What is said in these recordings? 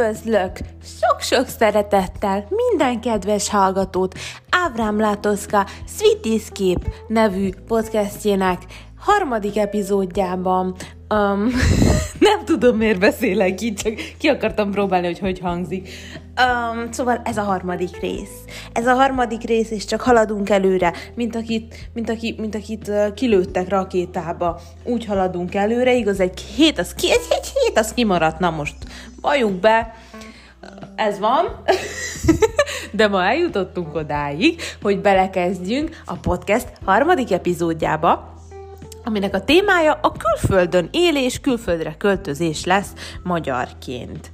Üdvözlök sok-sok szeretettel minden kedves hallgatót Ábrám Látoszka Sweet Escape nevű podcastjének harmadik epizódjában. Um, nem tudom, miért beszélek így, csak ki akartam próbálni, hogy hogy hangzik. Um, szóval ez a harmadik rész. Ez a harmadik rész, és csak haladunk előre, mint akit, mint aki, mint akit uh, kilőttek rakétába. Úgy haladunk előre, igaz, egy hét, az ki, egy, egy hét, az kimaradt. Na most, valljuk be, ez van, de ma eljutottunk odáig, hogy belekezdjünk a podcast harmadik epizódjába, aminek a témája a külföldön élés, külföldre költözés lesz magyarként.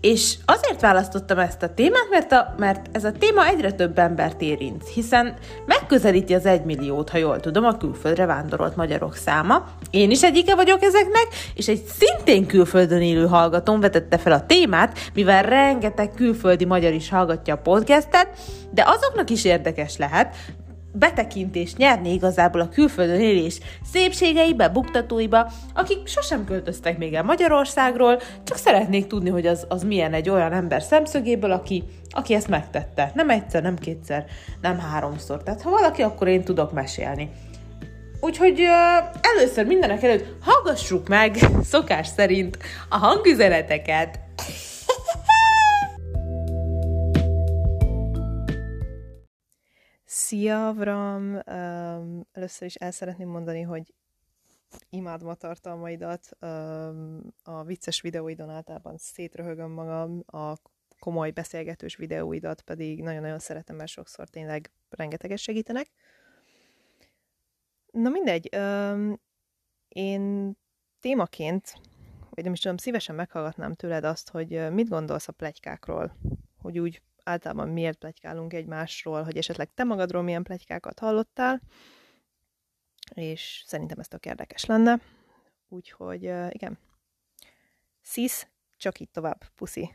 És azért választottam ezt a témát, mert, a, mert ez a téma egyre több embert érint, hiszen megközelíti az egymilliót, ha jól tudom, a külföldre vándorolt magyarok száma. Én is egyike vagyok ezeknek, és egy szintén külföldön élő hallgatón vetette fel a témát, mivel rengeteg külföldi magyar is hallgatja a podcastet, de azoknak is érdekes lehet, betekintést nyerni igazából a külföldön élés szépségeibe, buktatóiba, akik sosem költöztek még el Magyarországról, csak szeretnék tudni, hogy az, az milyen egy olyan ember szemszögéből, aki, aki ezt megtette. Nem egyszer, nem kétszer, nem háromszor. Tehát ha valaki, akkor én tudok mesélni. Úgyhogy először mindenek előtt hallgassuk meg szokás szerint a hangüzeneteket. Szia, Avram! Um, először is el szeretném mondani, hogy imádom a tartalmaidat, um, a vicces videóidon általában szétröhögöm magam, a komoly beszélgetős videóidat pedig nagyon-nagyon szeretem, mert sokszor tényleg rengeteget segítenek. Na mindegy, um, én témaként, vagy nem is tudom, szívesen meghallgatnám tőled azt, hogy mit gondolsz a plegykákról, hogy úgy általában miért plegykálunk egymásról, hogy esetleg te magadról milyen plegykákat hallottál, és szerintem ez tök érdekes lenne. Úgyhogy igen, szisz, csak így tovább, puszi!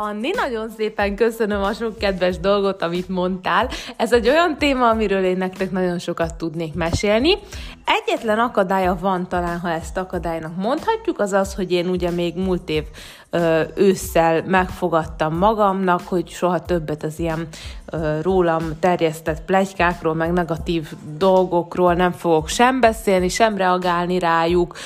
Panni, nagyon szépen köszönöm a sok kedves dolgot, amit mondtál. Ez egy olyan téma, amiről én nektek nagyon sokat tudnék mesélni. Egyetlen akadálya van talán, ha ezt akadálynak mondhatjuk, az az, hogy én ugye még múlt év ö, ősszel megfogadtam magamnak, hogy soha többet az ilyen ö, rólam terjesztett plegykákról, meg negatív dolgokról nem fogok sem beszélni, sem reagálni rájuk,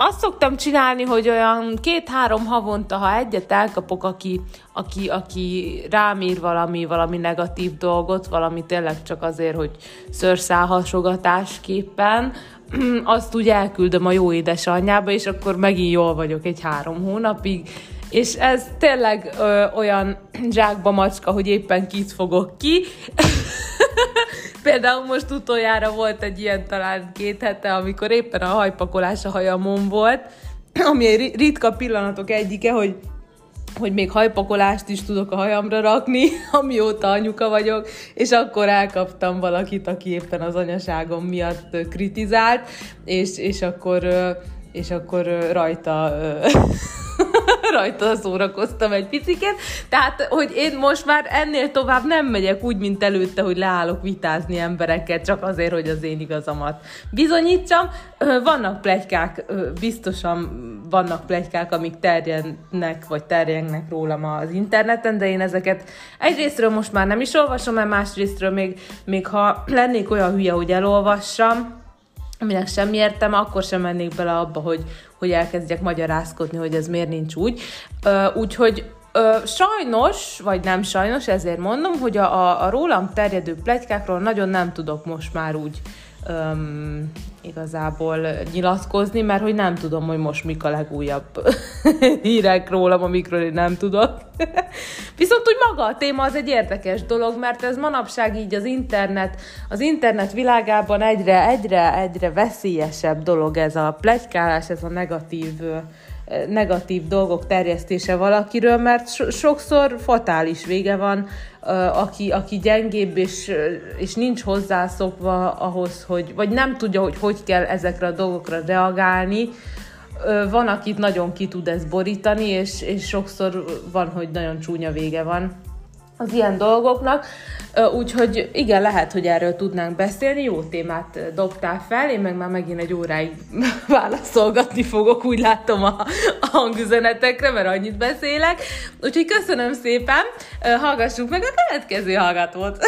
azt szoktam csinálni, hogy olyan két-három havonta, ha egyet elkapok, aki, aki, aki rám ír valami, valami negatív dolgot, valami tényleg csak azért, hogy szőrszálhasogatásképpen, azt úgy elküldöm a jó édesanyjába, és akkor megint jól vagyok egy három hónapig, és ez tényleg ö, olyan zsákba macska, hogy éppen kit fogok ki. Például most utoljára volt egy ilyen talán két hete, amikor éppen a hajpakolás a hajamon volt, ami egy ritka pillanatok egyike, hogy hogy még hajpakolást is tudok a hajamra rakni, amióta anyuka vagyok, és akkor elkaptam valakit, aki éppen az anyaságom miatt kritizált, és, és akkor és akkor rajta rajta szórakoztam egy picit. Tehát, hogy én most már ennél tovább nem megyek úgy, mint előtte, hogy leállok vitázni emberekkel, csak azért, hogy az én igazamat bizonyítsam. Vannak plegykák, biztosan vannak plegykák, amik terjednek, vagy terjednek rólam az interneten, de én ezeket egyrésztről most már nem is olvasom, mert másrésztről még, még ha lennék olyan hülye, hogy elolvassam, aminek semmi értem, akkor sem mennék bele abba, hogy, hogy elkezdjek magyarázkodni, hogy ez miért nincs úgy. Úgyhogy Ö, sajnos, vagy nem sajnos, ezért mondom, hogy a, a, a rólam terjedő plegykákról nagyon nem tudok most már úgy öm, igazából nyilatkozni, mert hogy nem tudom, hogy most mik a legújabb hírek rólam, amikről én nem tudok. Viszont úgy maga a téma az egy érdekes dolog, mert ez manapság így az internet, az internet világában egyre, egyre, egyre veszélyesebb dolog ez a plegykálás, ez a negatív negatív dolgok terjesztése valakiről, mert so- sokszor fatális vége van, aki, aki gyengébb és, és nincs hozzászokva ahhoz, hogy, vagy nem tudja, hogy hogy kell ezekre a dolgokra reagálni, van, akit nagyon ki tud ez borítani, és, és sokszor van, hogy nagyon csúnya vége van. Az ilyen dolgoknak, úgyhogy igen, lehet, hogy erről tudnánk beszélni, jó témát dobtál fel, én meg már megint egy óráig válaszolgatni fogok, úgy látom a, hangüzenetekre, mert annyit beszélek, úgyhogy köszönöm szépen, hallgassuk meg a következő hallgatót.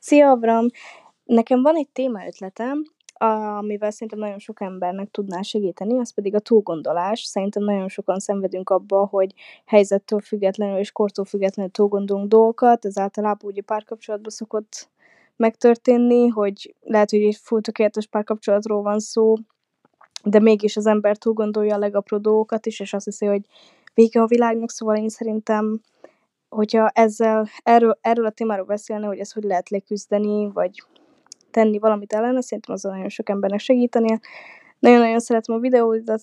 Szia, Abram! Nekem van egy témaötletem, amivel szerintem nagyon sok embernek tudná segíteni, az pedig a túlgondolás. Szerintem nagyon sokan szenvedünk abba, hogy helyzettől függetlenül és kortól függetlenül túlgondolunk dolgokat, ez általában ugye párkapcsolatban szokott megtörténni, hogy lehet, hogy egy full tökéletes párkapcsolatról van szó, de mégis az ember túlgondolja a legapróbb dolgokat is, és azt hiszi, hogy vége a világnak, szóval én szerintem hogyha ezzel, erről, erről a témáról beszélne, hogy ezt hogy lehet leküzdeni, vagy tenni valamit ellene, szerintem az nagyon sok embernek segíteni. Nagyon-nagyon szeretem a videóidat,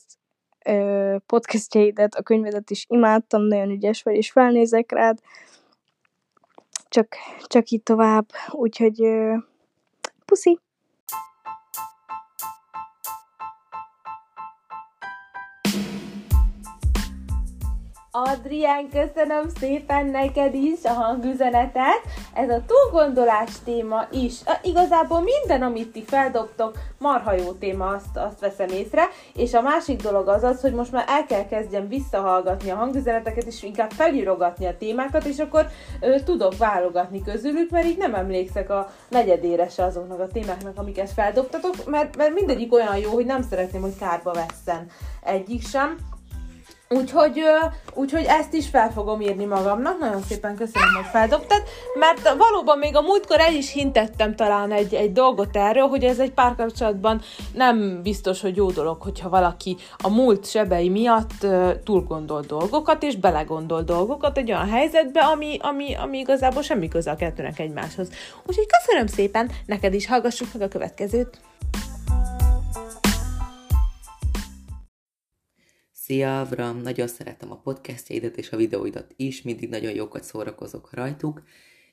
podcastjaidet, a könyvedet is imádtam, nagyon ügyes vagy, és felnézek rád. Csak, csak így tovább, úgyhogy puszi! Adrián, köszönöm szépen neked is a hangüzenetet. Ez a túlgondolás téma is. Igazából minden, amit ti feldobtok, marha jó téma, azt, azt veszem észre. És a másik dolog az az, hogy most már el kell kezdjem visszahallgatni a hangüzeneteket, és inkább felírogatni a témákat, és akkor ö, tudok válogatni közülük, mert így nem emlékszek a negyedére se azoknak a témáknak, amiket feldobtatok, mert, mert mindegyik olyan jó, hogy nem szeretném, hogy kárba vesszen egyik sem. Úgyhogy, úgyhogy ezt is fel fogom írni magamnak. Nagyon szépen köszönöm, hogy feldobtad, mert valóban még a múltkor el is hintettem talán egy, egy dolgot erről, hogy ez egy párkapcsolatban nem biztos, hogy jó dolog, hogyha valaki a múlt sebei miatt túl gondol dolgokat, és belegondol dolgokat egy olyan helyzetbe, ami, ami, ami igazából semmi köze a kettőnek egymáshoz. Úgyhogy köszönöm szépen, neked is hallgassuk meg a következőt. Szia, Avram! Nagyon szeretem a podcastjaidat és a videóidat is, mindig nagyon jókat szórakozok rajtuk.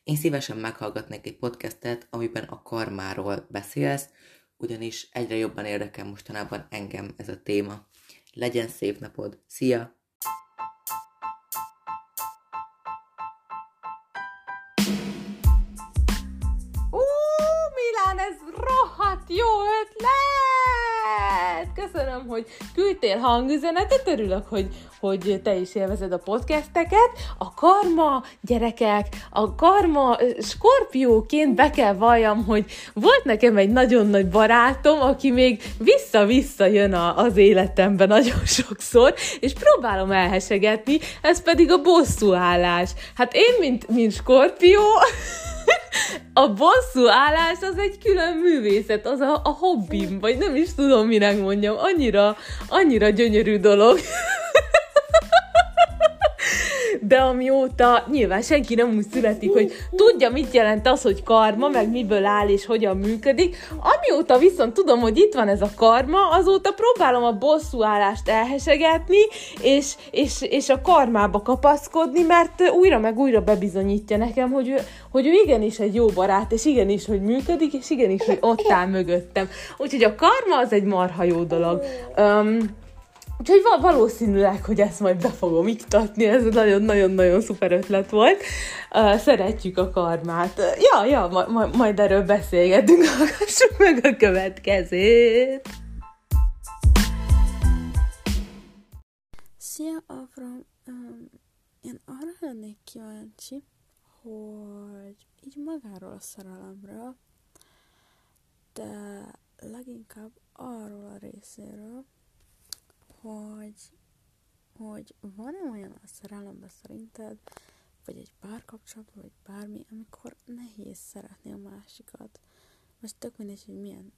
Én szívesen meghallgatnék egy podcastet, amiben a karmáról beszélsz, ugyanis egyre jobban érdekel mostanában engem ez a téma. Legyen szép napod! Szia! Ú, Milán, ez rohadt jó ötlet! Köszönöm, hogy küldtél hangüzenetet, örülök, hogy, hogy te is élvezed a podcasteket. A karma, gyerekek, a karma skorpióként be kell valljam, hogy volt nekem egy nagyon nagy barátom, aki még vissza-vissza jön a, az életemben nagyon sokszor, és próbálom elhesegetni, ez pedig a bosszúállás. Hát én, mint, mint skorpió, a bosszú állás az egy külön művészet, az a, a hobbim, vagy nem is tudom, minek mondjam, annyira, annyira gyönyörű dolog de amióta nyilván senki nem úgy születik, hogy tudja, mit jelent az, hogy karma, meg miből áll és hogyan működik. Amióta viszont tudom, hogy itt van ez a karma, azóta próbálom a bosszúállást elhesegetni, és, és, és a karmába kapaszkodni, mert újra meg újra bebizonyítja nekem, hogy ő, hogy ő igenis egy jó barát, és igenis, hogy működik, és igenis, hogy ott áll mögöttem. Úgyhogy a karma az egy marha jó dolog. Um, Úgyhogy valószínűleg, hogy ezt majd be fogom iktatni, ez nagyon-nagyon-nagyon szuper ötlet volt. Szeretjük a karmát. Ja, ja, ma, ma, majd erről beszélgetünk, hallgassuk meg a következőt. Szia, Avram! Én arra lennék kíváncsi, hogy így magáról a szerelemről, de leginkább arról a részéről, hogy, hogy van-e olyan a szerelemben szerinted, vagy egy párkapcsolatban, vagy bármi, amikor nehéz szeretni a másikat. Most tök mindegy, hogy milyen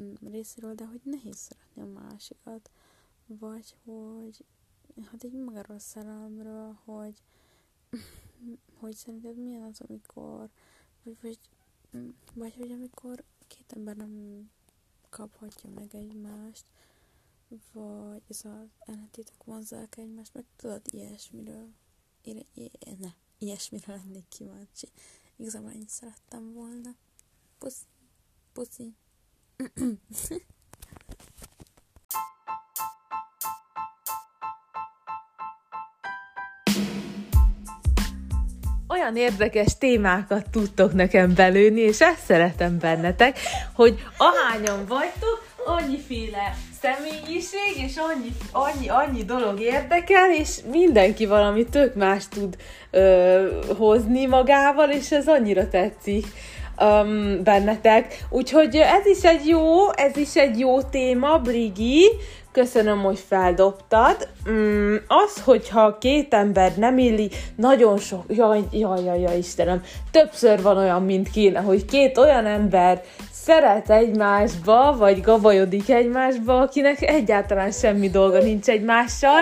mm, részéről, de hogy nehéz szeretni a másikat, vagy hogy hát egy magáról a szerelemről, hogy hogy szerinted milyen az, amikor vagy, vagy, mm, vagy hogy amikor két ember nem kaphatja meg egymást, vagy ez az ellentétek vonzák egymást, meg tudod, ilyesmiről, én, én, ne, ilyesmiről lennék kíváncsi. Igazából ennyit szerettem volna. Puszi, puszi. olyan érdekes témákat tudtok nekem belőni, és ezt szeretem bennetek, hogy ahányan vagytok, annyiféle személyiség, és annyi, annyi, annyi dolog érdekel, és mindenki valami tök más tud ö, hozni magával, és ez annyira tetszik um, bennetek. Úgyhogy ez is egy jó, ez is egy jó téma, Brigi, köszönöm, hogy feldobtad. Mm, az, hogyha két ember nem illi, nagyon sok, jaj, jaj, jaj, jaj, Istenem, többször van olyan, mint kéne, hogy két olyan ember szeret egymásba, vagy gabajodik egymásba, akinek egyáltalán semmi dolga nincs egymással,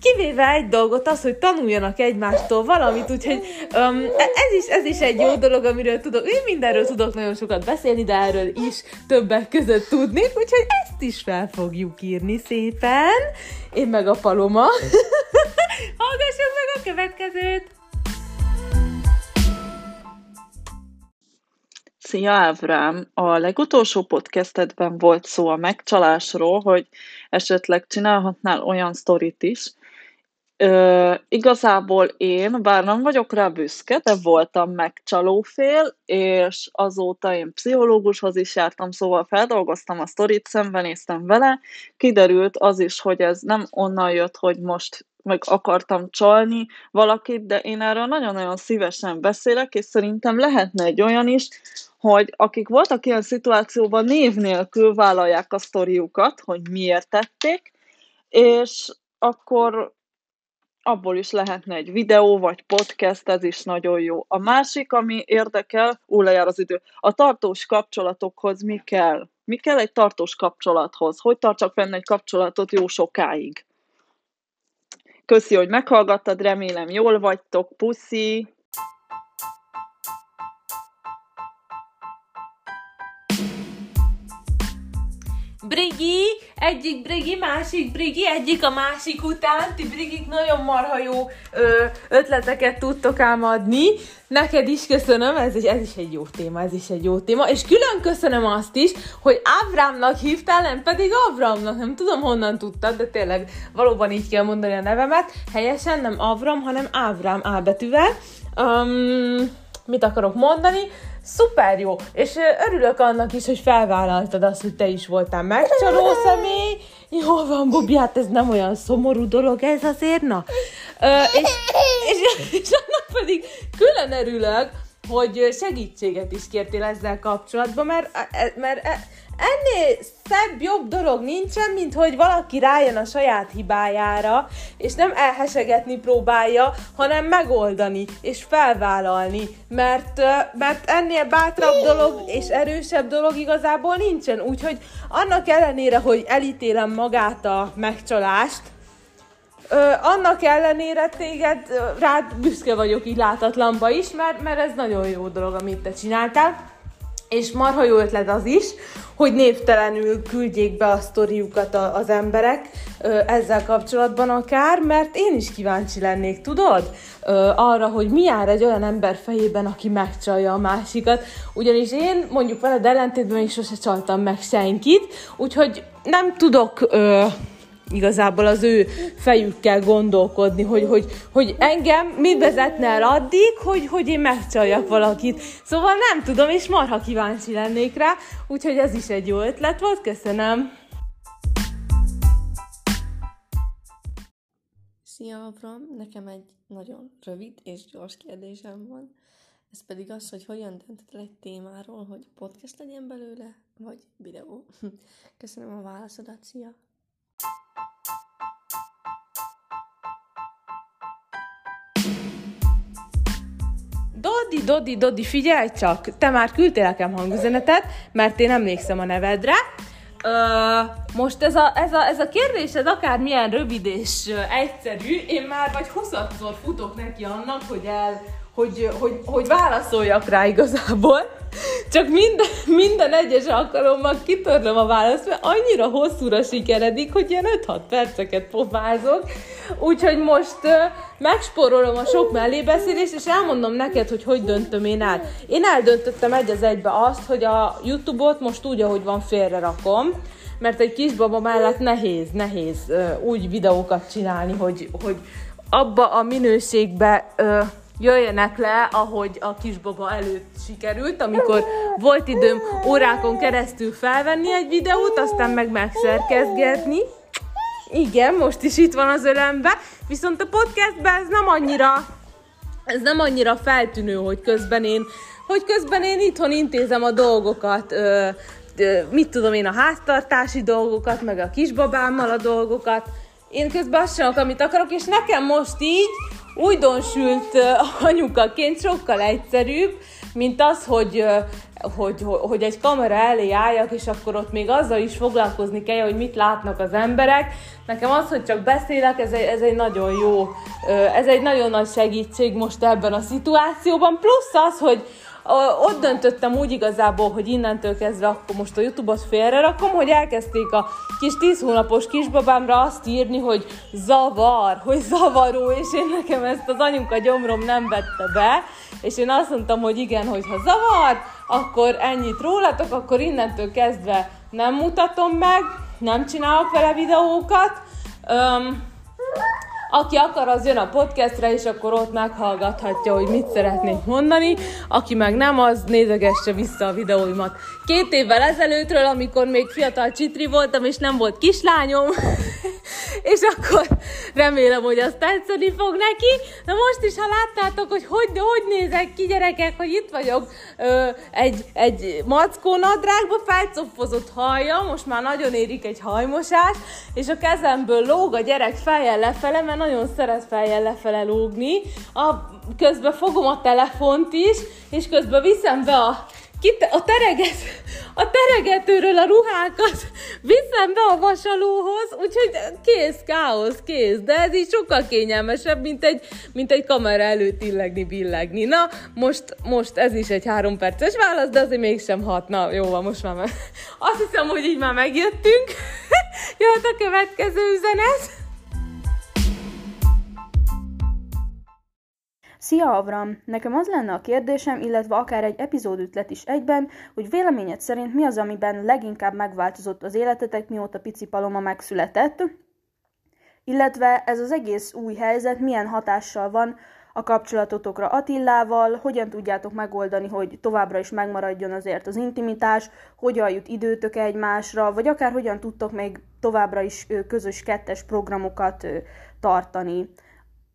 kivéve egy dolgot, az, hogy tanuljanak egymástól valamit, úgyhogy um, ez, is, ez is egy jó dolog, amiről tudok, én mindenről tudok nagyon sokat beszélni, de erről is többek között tudnék, úgyhogy ezt is fel fogjuk írni szépen, én meg a paloma. Hallgassuk meg a következőt! Szia Ávrám! A legutolsó podcastedben volt szó a megcsalásról, hogy esetleg csinálhatnál olyan sztorit is. Ö, igazából én, bár nem vagyok rá büszke, de voltam megcsalófél, és azóta én pszichológushoz is jártam, szóval feldolgoztam a sztorit, szembenéztem vele, kiderült az is, hogy ez nem onnan jött, hogy most meg akartam csalni valakit, de én erről nagyon-nagyon szívesen beszélek, és szerintem lehetne egy olyan is, hogy akik voltak ilyen szituációban név nélkül vállalják a sztoriukat, hogy miért tették, és akkor abból is lehetne egy videó, vagy podcast, ez is nagyon jó. A másik, ami érdekel, ú, lejár az idő, a tartós kapcsolatokhoz mi kell? Mi kell egy tartós kapcsolathoz? Hogy tartsak fenn egy kapcsolatot jó sokáig? Köszi, hogy meghallgattad, remélem jól vagytok, puszi! Brigi, egyik Brigi, másik Brigi, egyik a másik után. Ti Brigik nagyon marha jó ö, ötleteket tudtok ám adni. Neked is köszönöm, ez, ez is egy jó téma, ez is egy jó téma. És külön köszönöm azt is, hogy Avramnak hívtál, nem pedig Avramnak. Nem tudom honnan tudtad, de tényleg valóban így kell mondani a nevemet. Helyesen nem Avram, hanem Avram A betűvel. Um, mit akarok mondani? Szuper jó, és örülök annak is, hogy felvállaltad azt, hogy te is voltál megcsaló személy. Jó van, Bubi, hát ez nem olyan szomorú dolog ez azért, na. Ö, és, és, és annak pedig külön örülök, hogy segítséget is kértél ezzel kapcsolatban, mert, e, mert e, ennél szebb, jobb dolog nincsen, mint hogy valaki rájön a saját hibájára, és nem elhesegetni próbálja, hanem megoldani, és felvállalni, mert, mert ennél bátrabb dolog és erősebb dolog igazából nincsen, úgyhogy annak ellenére, hogy elítélem magát a megcsalást, Ö, annak ellenére téged, rád büszke vagyok így látatlanba is, mert, mert ez nagyon jó dolog, amit te csináltál. És marha jó ötlet az is, hogy névtelenül küldjék be a sztoriukat a, az emberek ö, ezzel kapcsolatban akár, mert én is kíváncsi lennék, tudod? Ö, arra, hogy mi jár egy olyan ember fejében, aki megcsalja a másikat. Ugyanis én mondjuk veled ellentétben is sose csaltam meg senkit, úgyhogy nem tudok... Ö, igazából az ő fejükkel gondolkodni, hogy, hogy, hogy engem mi vezetne el addig, hogy, hogy én megcsaljak valakit. Szóval nem tudom, és marha kíváncsi lennék rá, úgyhogy ez is egy jó ötlet volt, köszönöm. Szia Avram, nekem egy nagyon rövid és gyors kérdésem van. Ez pedig az, hogy hogyan döntöd egy témáról, hogy podcast legyen belőle, vagy videó. Köszönöm a válaszodat, szia! Dodi, Dodi, Dodi, figyelj csak! Te már küldtél nekem hangüzenetet, mert én emlékszem a nevedre. Ö, most ez a, ez, a, ez a kérdés, ez akár milyen rövid és egyszerű, én már vagy 20 futok neki annak, hogy el, hogy, hogy, hogy válaszoljak rá igazából. Csak minden, minden egyes alkalommal kitörlöm a választ, mert annyira hosszúra sikeredik, hogy ilyen 5-6 perceket pofázok. Úgyhogy most uh, a sok mellébeszélést, és elmondom neked, hogy hogy döntöm én el. Én eldöntöttem egy az egybe azt, hogy a YouTube-ot most úgy, ahogy van, félre rakom, mert egy kisbaba mellett nehéz, nehéz úgy videókat csinálni, hogy, hogy abba a minőségbe uh, jöjjenek le, ahogy a kisbaba előtt sikerült, amikor volt időm órákon keresztül felvenni egy videót, aztán meg megszerkezgetni. Igen, most is itt van az ölembe, viszont a podcastben ez nem annyira, ez nem annyira feltűnő, hogy közben én, hogy közben én itthon intézem a dolgokat, ö, ö, mit tudom én, a háztartási dolgokat, meg a kisbabámmal a dolgokat. Én közben azt csinálok, amit akarok, és nekem most így újdonsült anyukaként sokkal egyszerűbb, mint az, hogy, hogy, hogy egy kamera elé álljak, és akkor ott még azzal is foglalkozni kell, hogy mit látnak az emberek. Nekem az, hogy csak beszélek, ez egy, ez egy nagyon jó, ez egy nagyon nagy segítség most ebben a szituációban. Plusz az, hogy ott döntöttem úgy igazából, hogy innentől kezdve akkor most a Youtube-ot félre rakom, hogy elkezdték a kis 10 hónapos kisbabámra azt írni, hogy zavar, hogy zavaró, és én nekem ezt az anyuka gyomrom nem vette be, és én azt mondtam, hogy igen, hogyha zavar, akkor ennyit rólatok, akkor innentől kezdve nem mutatom meg, nem csinálok vele videókat. Um, aki akar, az jön a podcastre, és akkor ott meghallgathatja, hogy mit szeretnék mondani. Aki meg nem, az nézegesse vissza a videóimat. Két évvel ezelőttről, amikor még fiatal csitri voltam, és nem volt kislányom, és akkor remélem, hogy azt tetszeni fog neki. Na most is, ha láttátok, hogy hogy, hogy nézek ki, gyerekek, hogy itt vagyok ö, egy, egy mackó nadrágba, felcopfozott haja, most már nagyon érik egy hajmosás, és a kezemből lóg a gyerek fejjel lefele, mert nagyon szeret fejjel lefele lógni. A, közben fogom a telefont is, és közben viszem be a Kit, a, tereget, a teregetőről a ruhákat viszem be a vasalóhoz, úgyhogy kész, káosz, kész. De ez így sokkal kényelmesebb, mint egy, mint egy kamera előtt illegni, billegni. Na, most, most ez is egy három perces válasz, de azért mégsem hat. Na, jó van, most már meg. Azt hiszem, hogy így már megjöttünk. Jöhet a következő üzenet. Szia Avram! Nekem az lenne a kérdésem, illetve akár egy epizódütlet is egyben, hogy véleményed szerint mi az, amiben leginkább megváltozott az életetek, mióta Pici Paloma megszületett, illetve ez az egész új helyzet milyen hatással van a kapcsolatotokra Attillával, hogyan tudjátok megoldani, hogy továbbra is megmaradjon azért az intimitás, hogyan jut időtök egymásra, vagy akár hogyan tudtok még továbbra is közös kettes programokat tartani.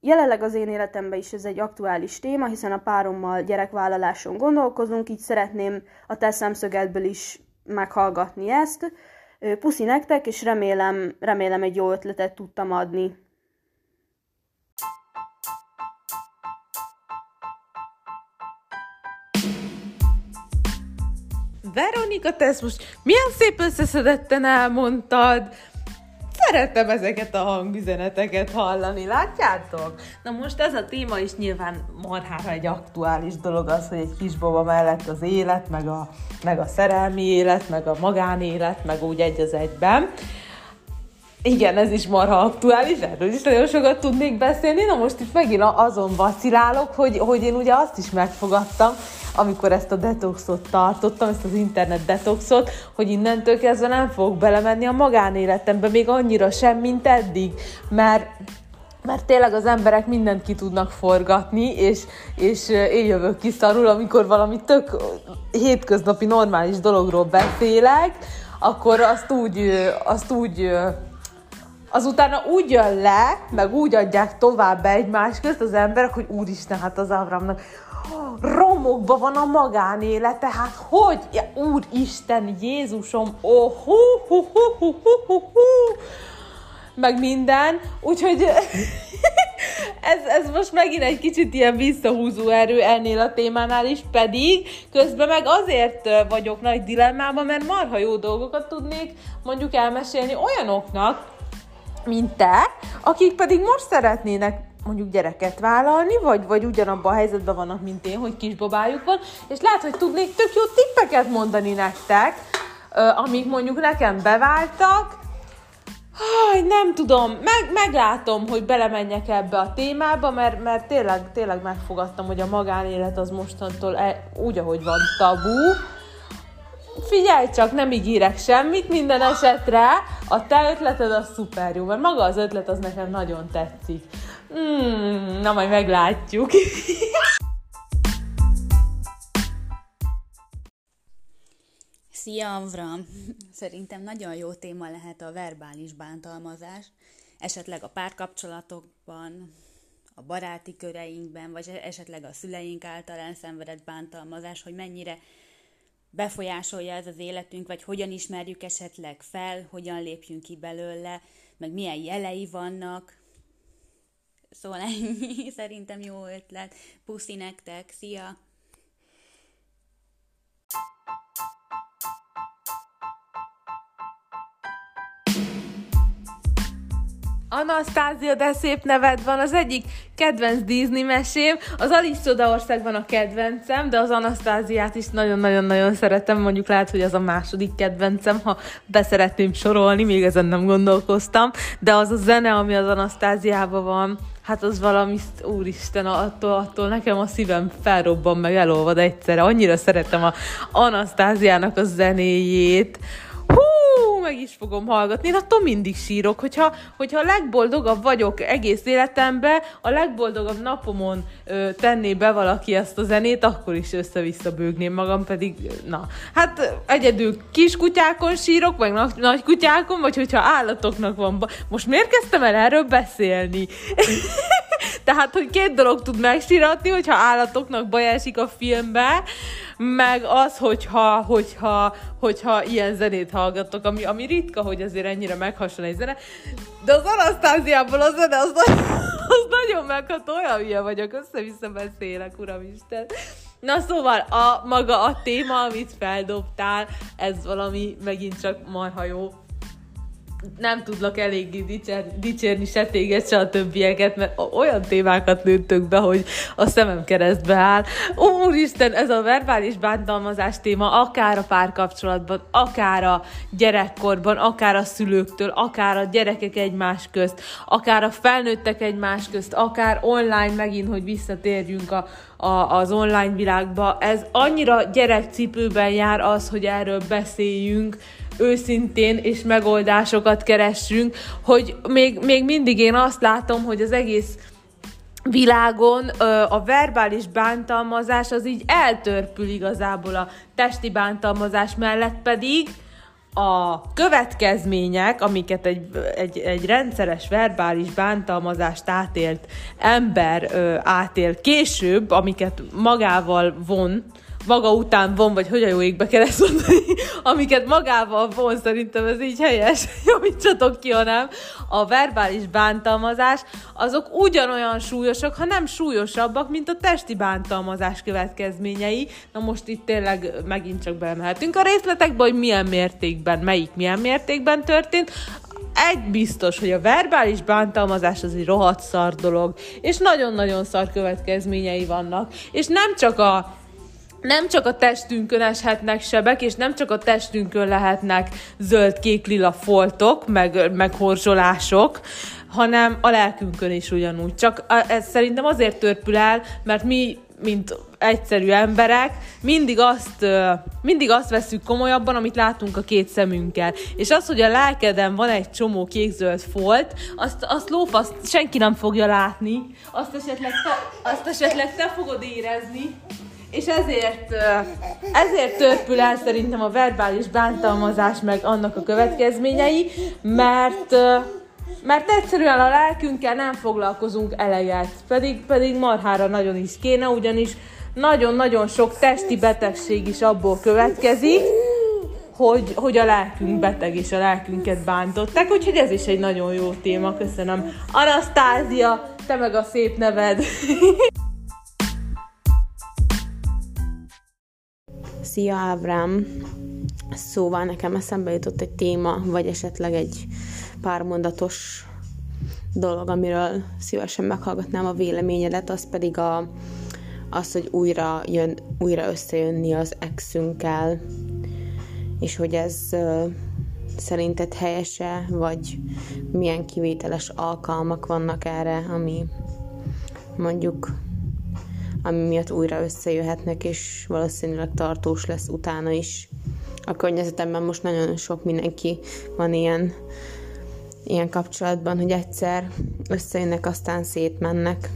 Jelenleg az én életemben is ez egy aktuális téma, hiszen a párommal gyerekvállaláson gondolkozunk, így szeretném a te szemszögedből is meghallgatni ezt. Puszi nektek, és remélem, remélem egy jó ötletet tudtam adni. Veronika, te ezt most milyen szép összeszedetten elmondtad szeretem ezeket a hangüzeneteket hallani, látjátok? Na most ez a téma is nyilván marhára egy aktuális dolog az, hogy egy kisbaba mellett az élet, meg a, meg a szerelmi élet, meg a magánélet, meg úgy egy az egyben. Igen, ez is marha aktuális, erről is nagyon sokat tudnék beszélni. Na most itt megint azon vacilálok, hogy, hogy én ugye azt is megfogadtam, amikor ezt a detoxot tartottam, ezt az internet detoxot, hogy innentől kezdve nem fogok belemenni a magánéletembe még annyira sem, mint eddig, mert mert tényleg az emberek mindent ki tudnak forgatni, és, és én jövök ki szarul, amikor valami tök hétköznapi normális dologról beszélek, akkor azt úgy, azt úgy azutána úgy jön le, meg úgy adják tovább egymás közt az emberek, hogy úristen, hát az Avramnak romokban van a magánélete, hát hogy? Ja, úristen, Jézusom, oh, hú, hú, hú, hú, hú, hú, hú. meg minden, úgyhogy ez, ez most megint egy kicsit ilyen visszahúzó erő ennél a témánál is, pedig közben meg azért vagyok nagy dilemmában, mert marha jó dolgokat tudnék mondjuk elmesélni olyanoknak, mint te, akik pedig most szeretnének mondjuk gyereket vállalni, vagy, vagy ugyanabban a helyzetben vannak, mint én, hogy kisbabájuk van, és lehet, hogy tudnék tök jó tippeket mondani nektek, amik mondjuk nekem beváltak, Haj, nem tudom, meg, meglátom, hogy belemenjek ebbe a témába, mert, mert tényleg, tényleg megfogadtam, hogy a magánélet az mostantól e, úgy, ahogy van tabu, figyelj csak, nem ígérek semmit minden esetre, a te ötleted az szuper jó, mert maga az ötlet az nekem nagyon tetszik. Hmm, na majd meglátjuk. Szia, Avram! Szerintem nagyon jó téma lehet a verbális bántalmazás, esetleg a párkapcsolatokban, a baráti köreinkben, vagy esetleg a szüleink által elszenvedett bántalmazás, hogy mennyire befolyásolja ez az életünk, vagy hogyan ismerjük esetleg fel, hogyan lépjünk ki belőle, meg milyen jelei vannak. Szóval ennyi, szerintem jó ötlet. Puszi nektek, szia! Anasztázia, de szép neved van, az egyik kedvenc Disney mesém, az Alice Csodaországban a kedvencem, de az Anasztáziát is nagyon-nagyon-nagyon szeretem, mondjuk lehet, hogy az a második kedvencem, ha beszeretném sorolni, még ezen nem gondolkoztam, de az a zene, ami az Anasztáziában van, hát az valami, úristen, attól, attól nekem a szívem felrobban, meg elolvad egyszerre. Annyira szeretem a Anasztáziának a zenéjét, meg is fogom hallgatni. Én attól mindig sírok, hogyha, hogyha a legboldogabb vagyok egész életemben, a legboldogabb napomon ö, tenné be valaki ezt a zenét, akkor is össze-vissza bőgném magam, pedig na. Hát egyedül kiskutyákon sírok, vagy nagy, nagy kutyákon, vagy hogyha állatoknak van. Ba- Most miért kezdtem el erről beszélni? Tehát, hogy két dolog tud megsíratni, hogyha állatoknak baj esik a filmbe, meg az, hogyha, hogyha, hogyha ilyen zenét hallgatok, ami, ami ritka, hogy azért ennyire meghasonl egy zene, de az Anasztáziából a zene, az, az nagyon meghat, olyan hülye vagyok, össze-vissza beszélek, uramisten. Na szóval, a maga a téma, amit feldobtál, ez valami megint csak marha jó nem tudlak eléggé dicsér, dicsérni se téged, se a többieket, mert olyan témákat lőttök be, hogy a szemem keresztbe áll. Úristen, ez a verbális bántalmazás téma akár a párkapcsolatban, akár a gyerekkorban, akár a szülőktől, akár a gyerekek egymás közt, akár a felnőttek egymás közt, akár online megint, hogy visszatérjünk a, a, az online világba. Ez annyira gyerekcipőben jár az, hogy erről beszéljünk, őszintén és megoldásokat keressünk, hogy még, még mindig én azt látom, hogy az egész világon a verbális bántalmazás az így eltörpül igazából a testi bántalmazás mellett pedig. A következmények, amiket egy, egy, egy rendszeres verbális bántalmazást átélt ember ö, átél később, amiket magával von, maga után von, vagy hogy a jó égbe kell ezt mondani, amiket magával von, szerintem ez így helyes, javítsatok ki, hanem a verbális bántalmazás, azok ugyanolyan súlyosak, ha nem súlyosabbak, mint a testi bántalmazás következményei. Na most itt tényleg megint csak belemehetünk a részletekbe, hogy milyen mértékben, melyik milyen mértékben történt, egy biztos, hogy a verbális bántalmazás az egy rohadt szar dolog, és nagyon-nagyon szar következményei vannak. És nem csak a nem csak a testünkön eshetnek sebek, és nem csak a testünkön lehetnek zöld-kék-lila foltok, meg, meg horzsolások, hanem a lelkünkön is ugyanúgy. Csak ez szerintem azért törpül el, mert mi, mint egyszerű emberek, mindig azt, mindig azt veszük komolyabban, amit látunk a két szemünkkel. És az, hogy a lelkeden van egy csomó kék-zöld folt, azt, azt lófasz, senki nem fogja látni, azt esetleg te, azt esetleg te fogod érezni, és ezért, ezért törpül el szerintem a verbális bántalmazás meg annak a következményei, mert mert egyszerűen a lelkünkkel nem foglalkozunk eleget, pedig, pedig marhára nagyon is kéne, ugyanis nagyon-nagyon sok testi betegség is abból következik, hogy, hogy a lelkünk beteg és a lelkünket bántották, úgyhogy ez is egy nagyon jó téma, köszönöm. Anasztázia, te meg a szép neved! Szia Ábrám! Szóval nekem eszembe jutott egy téma, vagy esetleg egy pár mondatos dolog, amiről szívesen meghallgatnám a véleményedet, az pedig a, az, hogy újra, jön, újra összejönni az exünkkel, és hogy ez uh, szerinted helyese, vagy milyen kivételes alkalmak vannak erre, ami mondjuk ami miatt újra összejöhetnek, és valószínűleg tartós lesz utána is. A környezetemben most nagyon sok mindenki van ilyen ilyen kapcsolatban, hogy egyszer összejönnek, aztán szétmennek.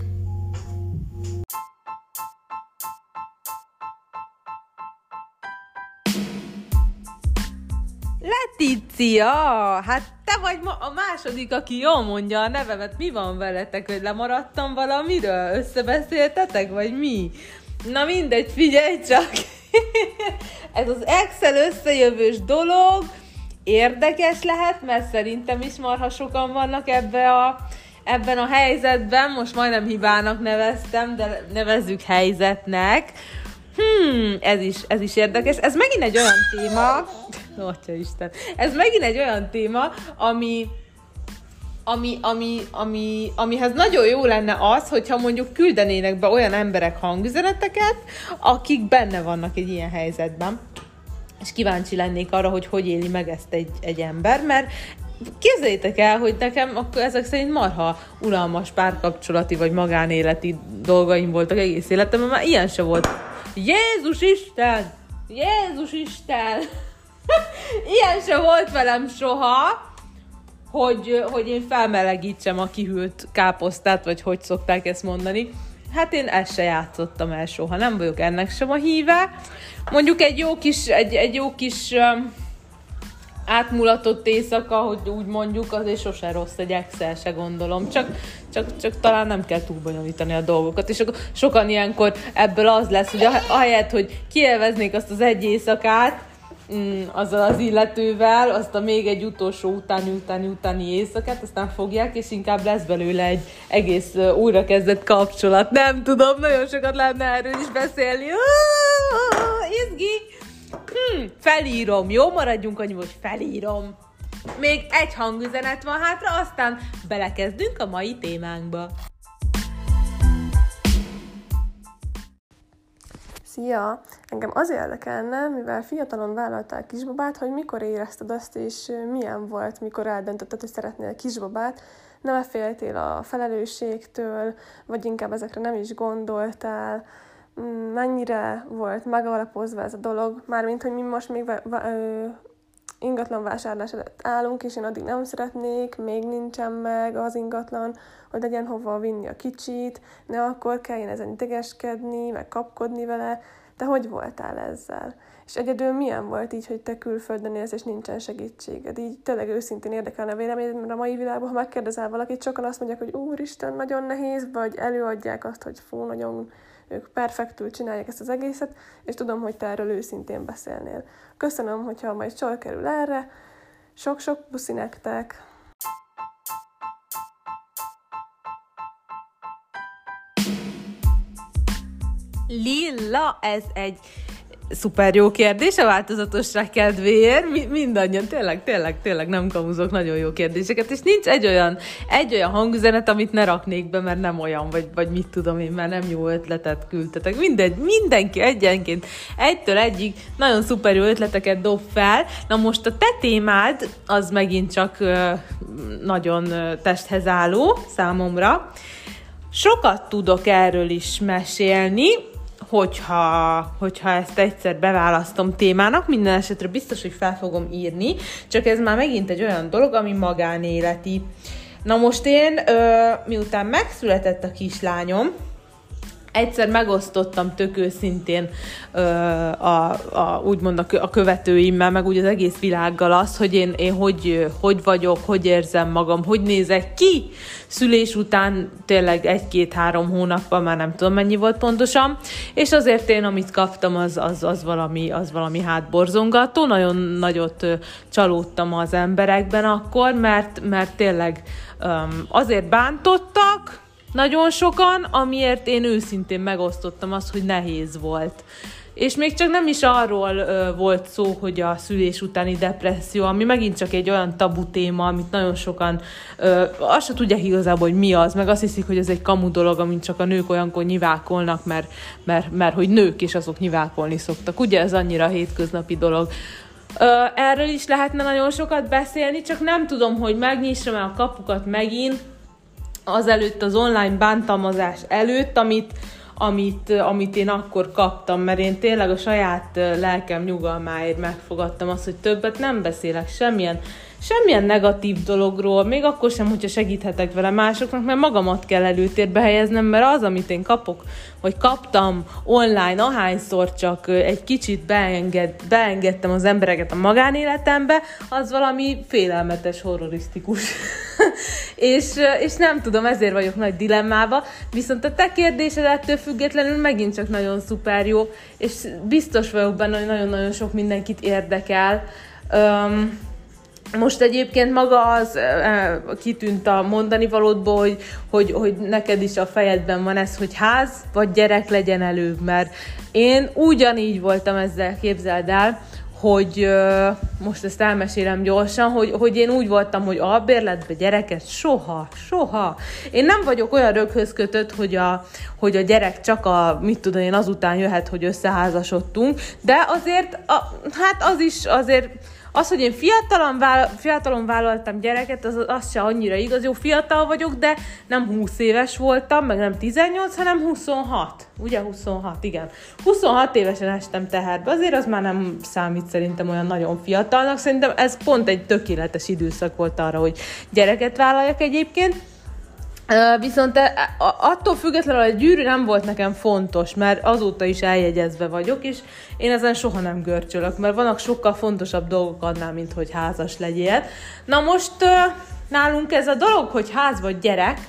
Letícia! Hát te vagy ma a második, aki jól mondja a nevemet. Mi van veletek, hogy lemaradtam valamiről? Összebeszéltetek, vagy mi? Na mindegy, figyelj csak! Ez az Excel összejövős dolog érdekes lehet, mert szerintem is marha sokan vannak ebbe a, ebben a helyzetben. Most majdnem hibának neveztem, de nevezzük helyzetnek. Hmm, ez is, ez is érdekes. Ez megint egy olyan téma, Atya Isten, ez megint egy olyan téma, ami, ami, ami, ami, amihez nagyon jó lenne az, hogyha mondjuk küldenének be olyan emberek hangüzeneteket, akik benne vannak egy ilyen helyzetben. És kíváncsi lennék arra, hogy hogy éli meg ezt egy, egy ember, mert képzeljétek el, hogy nekem akkor ezek szerint marha unalmas párkapcsolati vagy magánéleti dolgaim voltak egész életemben, már ilyen se volt. Jézus Isten! Jézus Isten! ilyen se volt velem soha, hogy, hogy én felmelegítsem a kihűlt káposztát, vagy hogy szokták ezt mondani. Hát én ezt se játszottam el soha, nem vagyok ennek sem a híve. Mondjuk egy jó kis, egy, egy jó kis um, átmulatott éjszaka, hogy úgy mondjuk, azért sose rossz egy Excel, se gondolom. Csak, csak, csak talán nem kell túlbonyolítani a dolgokat. És akkor sokan ilyenkor ebből az lesz, hogy ahelyett, hogy kielveznék azt az egy éjszakát, mm, azzal az illetővel, azt a még egy utolsó utáni, utáni, utáni éjszakát, aztán fogják, és inkább lesz belőle egy egész uh, újrakezdett kapcsolat. Nem tudom, nagyon sokat lenne erről is beszélni. Izgi! Hmm, felírom, jó? Maradjunk annyi, hogy felírom. Még egy hangüzenet van hátra, aztán belekezdünk a mai témánkba. Szia! Engem az érdekelne, mivel fiatalon vállaltál kisbabát, hogy mikor érezted azt, és milyen volt, mikor eldöntötted, hogy szeretnél kisbabát, nem féltél a felelősségtől, vagy inkább ezekre nem is gondoltál, mm, mennyire volt megalapozva ez a dolog, mármint, hogy mi most még ingatlan vásárlás előtt állunk, és én addig nem szeretnék, még nincsen meg az ingatlan, hogy legyen hova vinni a kicsit, ne akkor kelljen ezen idegeskedni, meg kapkodni vele, de hogy voltál ezzel? És egyedül milyen volt így, hogy te külföldön élsz, és nincsen segítséged? Így tényleg őszintén érdekelne a véleményed, mert a mai világban, ha megkérdezel valakit, sokan azt mondják, hogy úristen, nagyon nehéz, vagy előadják azt, hogy fú, nagyon ők perfektül csinálják ezt az egészet, és tudom, hogy te erről őszintén beszélnél. Köszönöm, hogyha majd sor kerül erre. Sok-sok puszi nektek! Lilla, ez egy szuper jó kérdés a változatosság kedvéért. Mi, mindannyian, tényleg, tényleg, tényleg nem kamuzok nagyon jó kérdéseket, és nincs egy olyan, egy olyan hangüzenet, amit ne raknék be, mert nem olyan, vagy, vagy mit tudom én, mert nem jó ötletet küldtetek. Mindegy, mindenki egyenként egytől egyig nagyon szuper jó ötleteket dob fel. Na most a te témád, az megint csak nagyon testhez álló számomra. Sokat tudok erről is mesélni, hogyha, hogyha ezt egyszer beválasztom témának, minden esetre biztos, hogy fel fogom írni, csak ez már megint egy olyan dolog, ami magánéleti. Na most én, miután megszületett a kislányom, egyszer megosztottam tök őszintén ö, a, a, úgymond a, a követőimmel, meg úgy az egész világgal az, hogy én, én hogy, hogy vagyok, hogy érzem magam, hogy nézek ki. Szülés után tényleg egy-két-három hónappal, már nem tudom mennyi volt pontosan, és azért én, amit kaptam, az, az, az, valami, az valami hátborzongató, nagyon nagyot csalódtam az emberekben akkor, mert, mert tényleg um, azért bántottak, nagyon sokan, amiért én őszintén megosztottam azt, hogy nehéz volt. És még csak nem is arról ö, volt szó, hogy a szülés utáni depresszió, ami megint csak egy olyan tabu téma, amit nagyon sokan ö, azt se tudják igazából, hogy mi az, meg azt hiszik, hogy ez egy kamu dolog, amit csak a nők olyankor nyivákolnak, mert, mert, mert hogy nők és azok nyivákolni szoktak. Ugye ez annyira hétköznapi dolog. Ö, erről is lehetne nagyon sokat beszélni, csak nem tudom, hogy megnyissam el a kapukat megint, azelőtt az online bántalmazás előtt, amit, amit, amit én akkor kaptam, mert én tényleg a saját lelkem nyugalmáért megfogadtam azt, hogy többet nem beszélek semmilyen semmilyen negatív dologról, még akkor sem, hogyha segíthetek vele másoknak, mert magamat kell előtérbe helyeznem, mert az, amit én kapok, vagy kaptam online, ahányszor csak egy kicsit beenged, beengedtem az embereket a magánéletembe, az valami félelmetes, horrorisztikus. és, és nem tudom, ezért vagyok nagy dilemmába, viszont a te kérdésed ettől függetlenül megint csak nagyon szuper jó, és biztos vagyok benne, hogy nagyon-nagyon sok mindenkit érdekel. Um, most egyébként maga az kitűnt a mondani valódból, hogy, hogy, hogy neked is a fejedben van ez, hogy ház vagy gyerek legyen előbb, mert én ugyanígy voltam ezzel, képzeld el, hogy most ezt elmesélem gyorsan, hogy, hogy én úgy voltam, hogy albérletbe gyereket soha, soha. Én nem vagyok olyan röghöz kötött, hogy a, hogy a gyerek csak a, mit tudom én, azután jöhet, hogy összeházasodtunk, de azért, a, hát az is azért az, hogy én fiatalon, vállal, fiatalon vállaltam gyereket, az, az se annyira igaz. Jó, fiatal vagyok, de nem 20 éves voltam, meg nem 18, hanem 26. Ugye 26, igen. 26 évesen estem teherbe, azért az már nem számít szerintem olyan nagyon fiatalnak. Szerintem ez pont egy tökéletes időszak volt arra, hogy gyereket vállaljak egyébként. Viszont e, attól függetlenül a gyűrű nem volt nekem fontos, mert azóta is eljegyezve vagyok, és én ezen soha nem görcsölök, mert vannak sokkal fontosabb dolgok annál, mint hogy házas legyél. Na most nálunk ez a dolog, hogy ház vagy gyerek,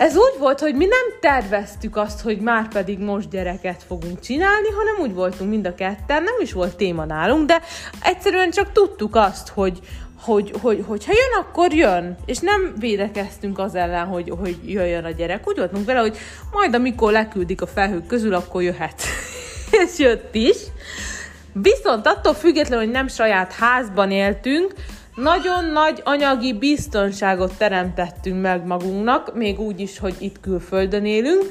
ez úgy volt, hogy mi nem terveztük azt, hogy már pedig most gyereket fogunk csinálni, hanem úgy voltunk mind a ketten, nem is volt téma nálunk, de egyszerűen csak tudtuk azt, hogy, hogy, hogy, hogy ha jön, akkor jön. És nem védekeztünk az ellen, hogy, hogy jöjjön a gyerek. Úgy voltunk vele, hogy majd amikor leküldik a felhők közül, akkor jöhet. és jött is. Viszont attól függetlenül, hogy nem saját házban éltünk, nagyon nagy anyagi biztonságot teremtettünk meg magunknak, még úgy is, hogy itt külföldön élünk.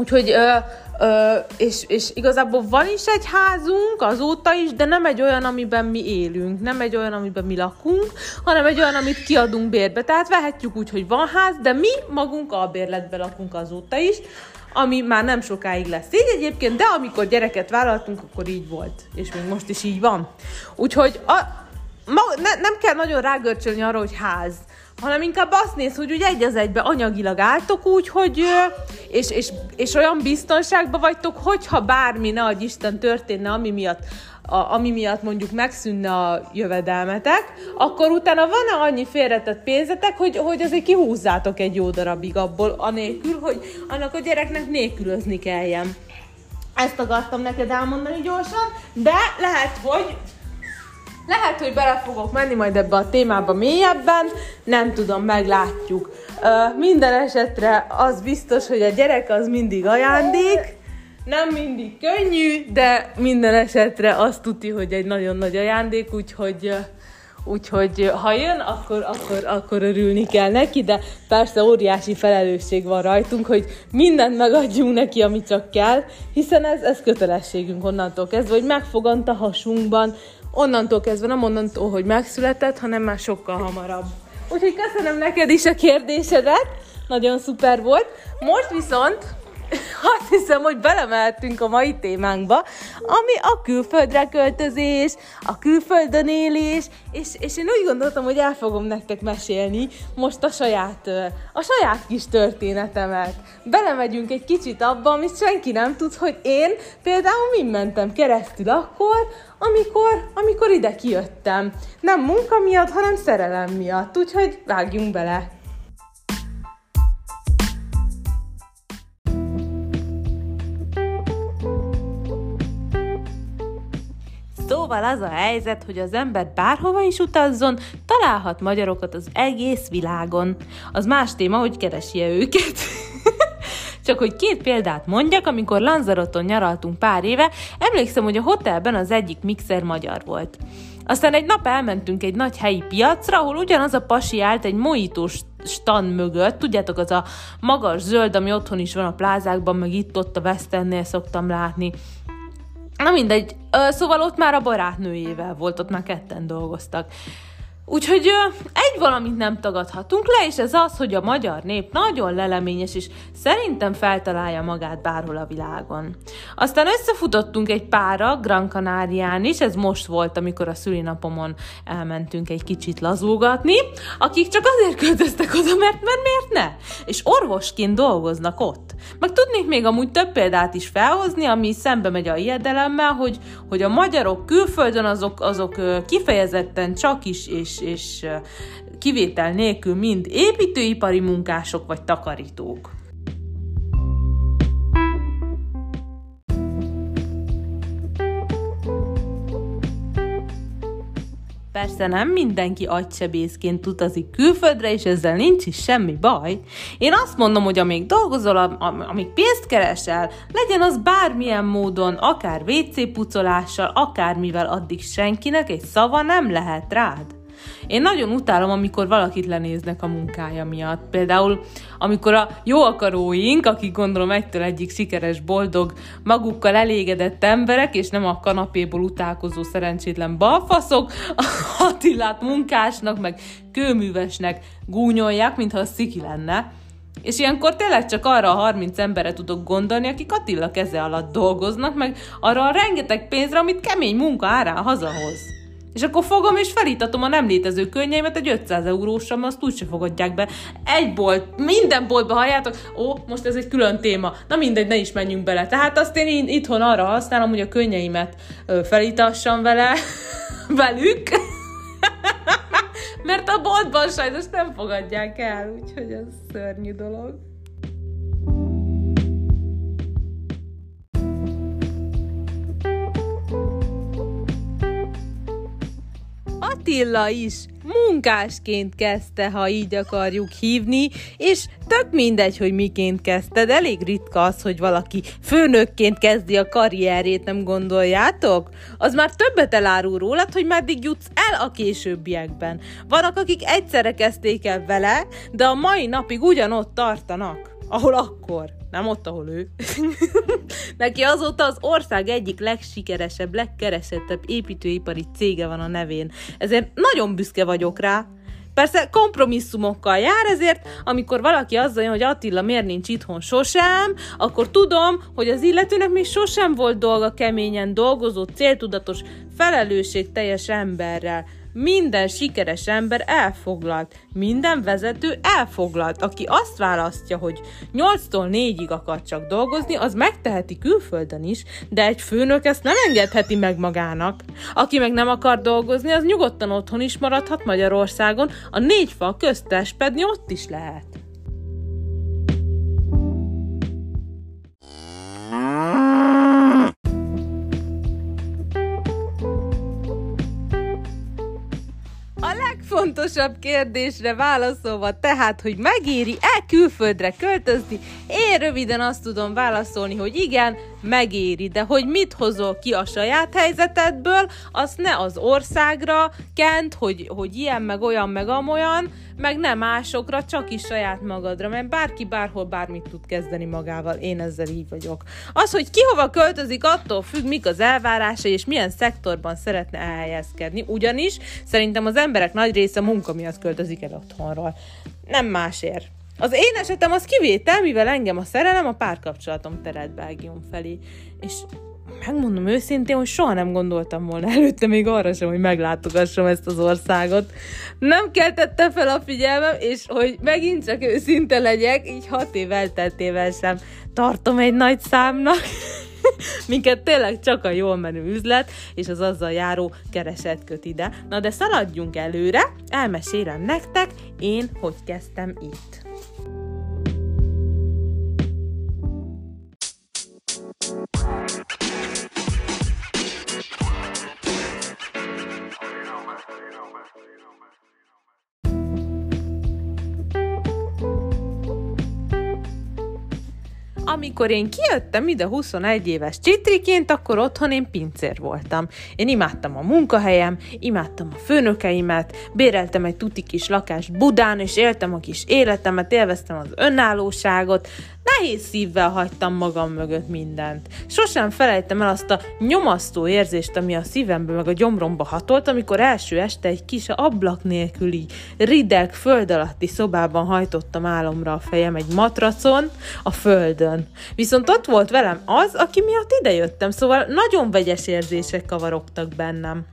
Úgyhogy ö, Ö, és, és igazából van is egy házunk azóta is, de nem egy olyan, amiben mi élünk, nem egy olyan, amiben mi lakunk, hanem egy olyan, amit kiadunk bérbe. Tehát vehetjük úgy, hogy van ház, de mi magunk a bérletbe lakunk azóta is, ami már nem sokáig lesz így egyébként, de amikor gyereket vállaltunk, akkor így volt. És még most is így van. Úgyhogy a, ma, ne, nem kell nagyon rágörcsölni arra, hogy ház hanem inkább azt néz, hogy úgy egy az egybe anyagilag álltok úgy, hogy és, és, és olyan biztonságban vagytok, hogyha bármi, ne Isten történne, ami miatt a, ami miatt mondjuk megszűnne a jövedelmetek, akkor utána van-e annyi félretett pénzetek, hogy, hogy azért kihúzzátok egy jó darabig abból, anélkül, hogy annak a gyereknek nélkülözni kelljen. Ezt akartam neked elmondani gyorsan, de lehet, hogy lehet, hogy bele fogok menni majd ebbe a témába mélyebben, nem tudom, meglátjuk. Minden esetre az biztos, hogy a gyerek az mindig ajándék, nem mindig könnyű, de minden esetre azt tudja, hogy egy nagyon nagy ajándék, úgyhogy Úgyhogy ha jön, akkor, akkor, akkor örülni kell neki, de persze óriási felelősség van rajtunk, hogy mindent megadjunk neki, ami csak kell, hiszen ez, ez kötelességünk onnantól kezdve, hogy megfogant a hasunkban, onnantól kezdve nem onnantól, hogy megszületett, hanem már sokkal hamarabb. Úgyhogy köszönöm neked is a kérdésedet, nagyon szuper volt. Most viszont azt hiszem, hogy belemeltünk a mai témánkba, ami a külföldre költözés, a külföldön élés, és, és én úgy gondoltam, hogy el fogom nektek mesélni most a saját, a saját kis történetemet. Belemegyünk egy kicsit abba, amit senki nem tud, hogy én például mind mentem keresztül akkor, amikor, amikor ide kijöttem. Nem munka miatt, hanem szerelem miatt. Úgyhogy vágjunk bele! Szóval az a helyzet, hogy az ember bárhova is utazzon, találhat magyarokat az egész világon. Az más téma, hogy keresi-e őket. Csak hogy két példát mondjak, amikor Lanzaroton nyaraltunk pár éve, emlékszem, hogy a hotelben az egyik mixer magyar volt. Aztán egy nap elmentünk egy nagy helyi piacra, ahol ugyanaz a pasi állt egy mojítós stand mögött, tudjátok, az a magas zöld, ami otthon is van a plázákban, meg itt-ott a Westernnél szoktam látni. Na mindegy, szóval ott már a barátnőjével volt, ott már ketten dolgoztak. Úgyhogy egy valamit nem tagadhatunk le, és ez az, hogy a magyar nép nagyon leleményes, és szerintem feltalálja magát bárhol a világon. Aztán összefutottunk egy pára Gran Canarián is, ez most volt, amikor a szülinapomon elmentünk egy kicsit lazulgatni, akik csak azért költöztek oda, mert, mert miért ne? És orvosként dolgoznak ott. Meg tudnék még amúgy több példát is felhozni, ami szembe megy a ijedelemmel, hogy, hogy a magyarok külföldön azok, azok kifejezetten csak is és és, kivétel nélkül mind építőipari munkások vagy takarítók. Persze nem mindenki agysebészként utazik külföldre, és ezzel nincs is semmi baj. Én azt mondom, hogy amíg dolgozol, amíg pénzt keresel, legyen az bármilyen módon, akár WC pucolással, akármivel addig senkinek egy szava nem lehet rád. Én nagyon utálom, amikor valakit lenéznek a munkája miatt. Például, amikor a jó akaróink, akik gondolom egytől egyik sikeres, boldog, magukkal elégedett emberek, és nem a kanapéból utálkozó szerencsétlen balfaszok, Attilát munkásnak, meg kőművesnek gúnyolják, mintha a sziki lenne. És ilyenkor tényleg csak arra a 30 emberre tudok gondolni, akik Attila keze alatt dolgoznak, meg arra a rengeteg pénzre, amit kemény munka árán hazahoz. És akkor fogom és felítatom a nem létező könnyeimet egy 500 eurósra, azt úgyse fogadják be. Egy bolt, minden boltba halljátok, ó, most ez egy külön téma. Na mindegy, ne is menjünk bele. Tehát azt én itthon arra használom, hogy a könnyeimet felítassam vele, velük, mert a boltban sajnos nem fogadják el, úgyhogy ez szörnyű dolog. Attila is munkásként kezdte, ha így akarjuk hívni, és tök mindegy, hogy miként kezdted, elég ritka az, hogy valaki főnökként kezdi a karrierét, nem gondoljátok? Az már többet elárul rólad, hogy meddig jutsz el a későbbiekben. Vannak, akik egyszerre kezdték el vele, de a mai napig ugyanott tartanak, ahol akkor nem ott, ahol ő. Neki azóta az ország egyik legsikeresebb, legkeresettebb építőipari cége van a nevén. Ezért nagyon büszke vagyok rá. Persze kompromisszumokkal jár, ezért amikor valaki azzal jön, hogy Attila miért nincs itthon sosem, akkor tudom, hogy az illetőnek még sosem volt dolga keményen dolgozó, céltudatos, felelősségteljes emberrel. Minden sikeres ember elfoglalt, minden vezető elfoglalt. Aki azt választja, hogy 8-tól 4-ig akar csak dolgozni, az megteheti külföldön is, de egy főnök ezt nem engedheti meg magának. Aki meg nem akar dolgozni, az nyugodtan otthon is maradhat Magyarországon, a négy fal közt pedni ott is lehet. Legfontosabb kérdésre válaszolva tehát, hogy megéri-e külföldre költözni, én röviden azt tudom válaszolni, hogy igen, megéri, de hogy mit hozol ki a saját helyzetedből, azt ne az országra kent, hogy, hogy ilyen, meg olyan, meg amolyan, meg nem másokra, csak is saját magadra, mert bárki bárhol bármit tud kezdeni magával, én ezzel így vagyok. Az, hogy ki hova költözik, attól függ, mik az elvárása, és milyen szektorban szeretne elhelyezkedni, ugyanis szerintem az emberek nagy része munka miatt költözik el otthonról. Nem másért. Az én esetem az kivétel, mivel engem a szerelem a párkapcsolatom terelt Belgium felé. És megmondom őszintén, hogy soha nem gondoltam volna előtte még arra sem, hogy meglátogassam ezt az országot. Nem keltette fel a figyelmem, és hogy megint csak őszinte legyek, így hat év elteltével sem tartom egy nagy számnak. Minket tényleg csak a jól menő üzlet, és az azzal járó kereset köt ide. Na de szaladjunk előre, elmesélem nektek, én hogy kezdtem itt. you Amikor én kijöttem ide 21 éves csitriként, akkor otthon én pincér voltam. Én imádtam a munkahelyem, imádtam a főnökeimet, béreltem egy tuti kis lakást Budán, és éltem a kis életemet, élveztem az önállóságot, nehéz szívvel hagytam magam mögött mindent. Sosem felejtem el azt a nyomasztó érzést, ami a szívembe meg a gyomromba hatolt, amikor első este egy kis ablak nélküli, rideg, föld alatti szobában hajtottam álomra a fejem egy matracon, a földön. Viszont ott volt velem az, aki miatt idejöttem, szóval nagyon vegyes érzések kavarogtak bennem.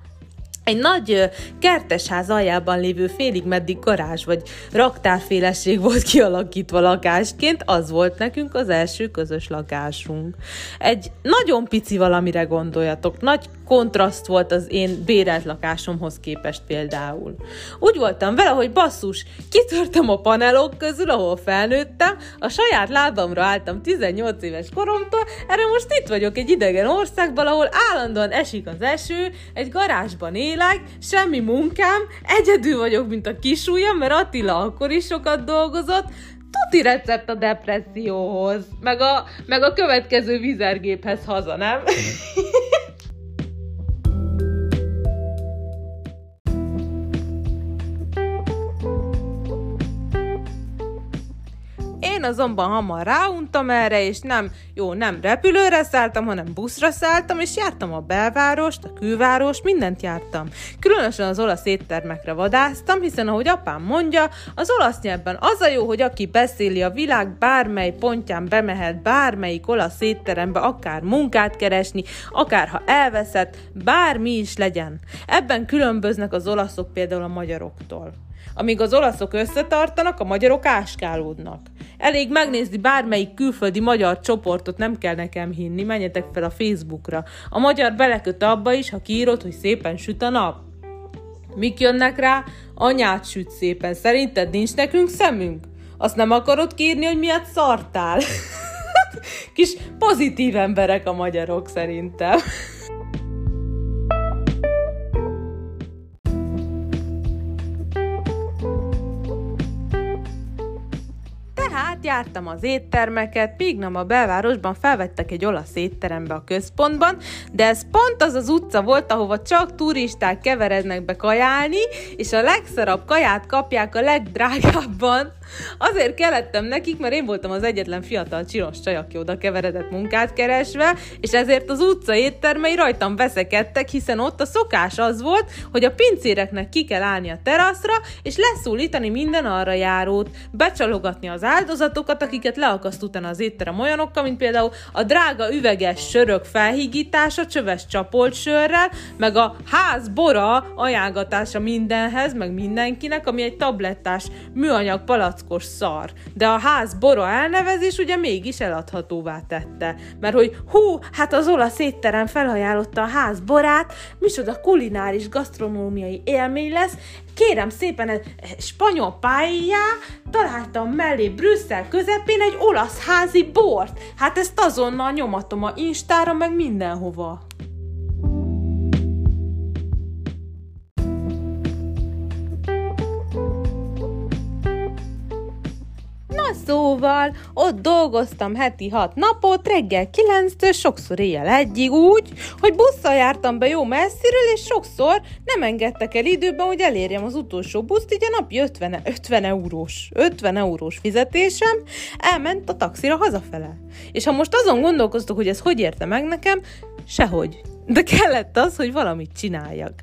Egy nagy kertesház aljában lévő félig meddig garázs vagy raktárféleség volt kialakítva lakásként, az volt nekünk az első közös lakásunk. Egy nagyon pici valamire gondoljatok, nagy kontraszt volt az én bérelt lakásomhoz képest például. Úgy voltam vele, hogy basszus, kitörtem a panelok közül, ahol felnőttem, a saját lábamra álltam 18 éves koromtól, erre most itt vagyok egy idegen országban, ahol állandóan esik az eső, egy garázsban élek, semmi munkám, egyedül vagyok, mint a kisúlyam, mert Attila akkor is sokat dolgozott, tuti recept a depresszióhoz, meg a, meg a következő vizergéphez haza, nem? Én azonban hamar ráuntam erre, és nem, jó, nem repülőre szálltam, hanem buszra szálltam, és jártam a belvárost, a külvárost, mindent jártam. Különösen az olasz éttermekre vadáztam, hiszen ahogy apám mondja, az olasz nyelvben az a jó, hogy aki beszéli a világ bármely pontján bemehet bármelyik olasz étterembe, akár munkát keresni, akár ha elveszett, bármi is legyen. Ebben különböznek az olaszok például a magyaroktól. Amíg az olaszok összetartanak, a magyarok áskálódnak. Elég megnézni bármelyik külföldi magyar csoportot, nem kell nekem hinni, menjetek fel a Facebookra. A magyar beleköt abba is, ha kiírod, hogy szépen süt a nap. Mik jönnek rá? Anyát süt szépen. Szerinted nincs nekünk szemünk? Azt nem akarod kírni, hogy miatt szartál? Kis pozitív emberek a magyarok szerintem. Tehát jártam az éttermeket, míg nem a belvárosban felvettek egy olasz étterembe a központban, de ez pont az az utca volt, ahova csak turisták keverednek be kajálni, és a legszarabb kaját kapják a legdrágábban. Azért kellettem nekik, mert én voltam az egyetlen fiatal csinos csaj, aki oda keveredett munkát keresve, és ezért az utca éttermei rajtam veszekedtek, hiszen ott a szokás az volt, hogy a pincéreknek ki kell állni a teraszra, és leszólítani minden arra járót, becsalogatni az áldozatokat, akiket leakaszt utána az étterem olyanokkal, mint például a drága üveges sörök felhígítása, csöves csapolt sörrel, meg a ház bora ajánlatása mindenhez, meg mindenkinek, ami egy tablettás műanyag palackos szar. De a ház bora elnevezés ugye mégis eladhatóvá tette. Mert hogy hú, hát az olasz étterem felajánlotta a ház borát, micsoda kulináris gasztronómiai élmény lesz, kérem szépen, egy spanyol pályá, találtam mellé Brüsszel közepén egy olasz házi bort. Hát ezt azonnal nyomatom a Instára, meg mindenhova. Szóval, ott dolgoztam heti hat napot, reggel kilenctől, sokszor éjjel egyig úgy, hogy busszal jártam be jó messziről, és sokszor nem engedtek el időben, hogy elérjem az utolsó buszt, így a napi 50, 50 eurós, 50 eurós fizetésem elment a taxira hazafele. És ha most azon gondolkoztok, hogy ez hogy érte meg nekem, sehogy. De kellett az, hogy valamit csináljak.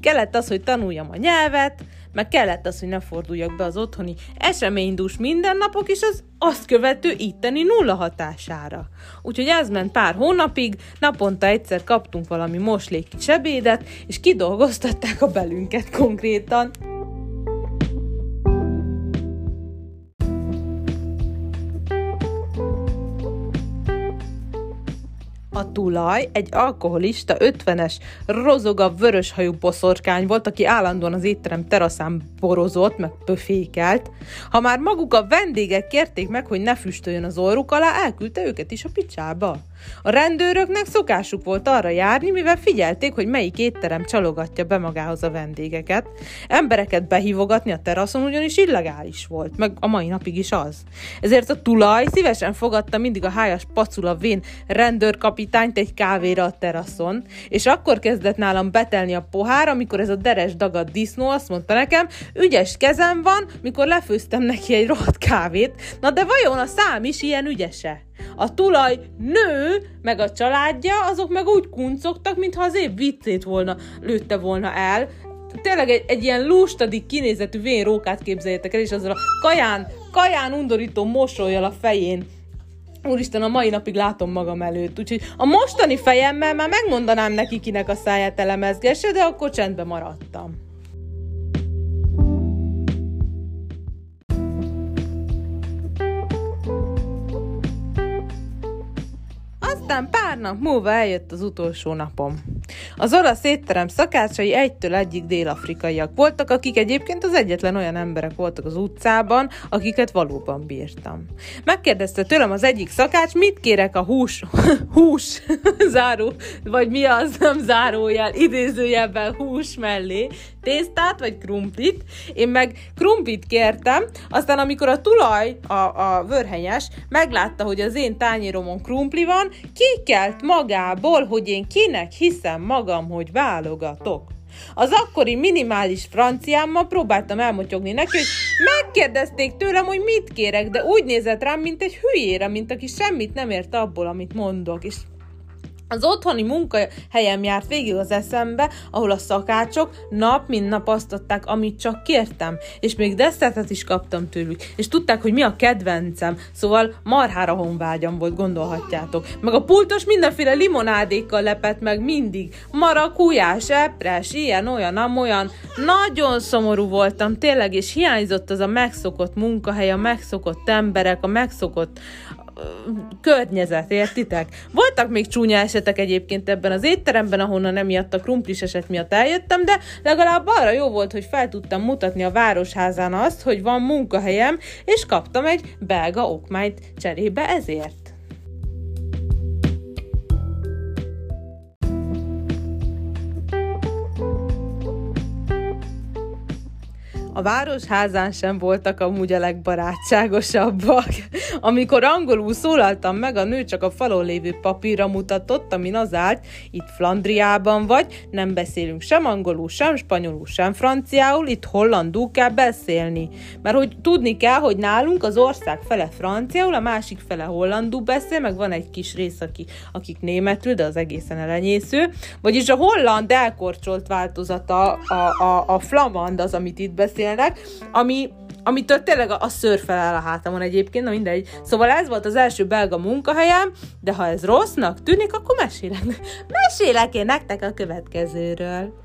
Kellett az, hogy tanuljam a nyelvet, meg kellett az, hogy ne forduljak be az otthoni eseménydús mindennapok és az azt követő itteni nulla hatására. Úgyhogy ez ment pár hónapig, naponta egyszer kaptunk valami moslék kis ebédet, és kidolgoztatták a belünket konkrétan. A tulaj egy alkoholista, 50-es, rozogabb, vöröshajú boszorkány volt, aki állandóan az étterem teraszán borozott, meg pöfékelt. Ha már maguk a vendégek kérték meg, hogy ne füstöljön az orruk alá, elküldte őket is a picsába. A rendőröknek szokásuk volt arra járni, mivel figyelték, hogy melyik étterem csalogatja be magához a vendégeket. Embereket behívogatni a teraszon ugyanis illegális volt, meg a mai napig is az. Ezért a tulaj szívesen fogadta mindig a hájas pacula vén rendőrkapitányt egy kávéra a teraszon, és akkor kezdett nálam betelni a pohár, amikor ez a deres dagad disznó azt mondta nekem, ügyes kezem van, mikor lefőztem neki egy rohadt kávét, na de vajon a szám is ilyen ügyese? A tulaj nő, meg a családja, azok meg úgy kuncogtak, mintha az év viccét volna, lőtte volna el. Tényleg egy, egy ilyen lustadik kinézetű vén rókát képzeljétek el, és azzal a kaján, kaján undorító mosolyjal a fején Úristen, a mai napig látom magam előtt, úgyhogy a mostani fejemmel már megmondanám neki, kinek a száját elemezgesse, de akkor csendben maradtam. Pár nap múlva eljött az utolsó napom. Az olasz étterem szakácsai egytől egyik dél-afrikaiak voltak, akik egyébként az egyetlen olyan emberek voltak az utcában, akiket valóban bírtam. Megkérdezte tőlem az egyik szakács, mit kérek a hús, hús, záró, vagy mi az, nem zárójel, idézőjelben hús mellé, tésztát vagy krumplit. Én meg krumplit kértem, aztán amikor a tulaj, a, a vörhenyes, meglátta, hogy az én tányéromon krumpli van, kikelt magából, hogy én kinek hiszem magam, hogy válogatok. Az akkori minimális franciámmal próbáltam elmotyogni neki, hogy megkérdezték tőlem, hogy mit kérek, de úgy nézett rám, mint egy hülyére, mint aki semmit nem ért abból, amit mondok, és az otthoni munkahelyem járt végig az eszembe, ahol a szakácsok nap mint nap azt adták, amit csak kértem, és még desszertet is kaptam tőlük, és tudták, hogy mi a kedvencem, szóval marhára honvágyam volt, gondolhatjátok. Meg a pultos mindenféle limonádékkal lepett meg mindig, marakujás, epres, ilyen, olyan, amolyan. Nagyon szomorú voltam, tényleg, és hiányzott az a megszokott munkahely, a megszokott emberek, a megszokott környezet, értitek? Voltak még csúnya esetek egyébként ebben az étteremben, ahonnan emiatt a krumplis eset miatt eljöttem, de legalább arra jó volt, hogy fel tudtam mutatni a városházán azt, hogy van munkahelyem, és kaptam egy belga okmányt cserébe ezért. A városházán sem voltak amúgy a legbarátságosabbak. Amikor angolul szólaltam meg, a nő csak a falon lévő papírra mutatott, amin az állt, itt Flandriában vagy, nem beszélünk sem angolul, sem spanyolul, sem franciául, itt hollandul kell beszélni. Mert hogy tudni kell, hogy nálunk az ország fele franciául, a másik fele hollandul beszél, meg van egy kis rész, aki, akik németül, de az egészen elenyésző. Vagyis a holland elkorcsolt változata, a, a, a flamand az, amit itt beszél, beszélnek, ami amitől tényleg a, a szőr felel a hátamon egyébként, na mindegy. Szóval ez volt az első belga munkahelyem, de ha ez rossznak tűnik, akkor mesélek. Mesélek én nektek a következőről.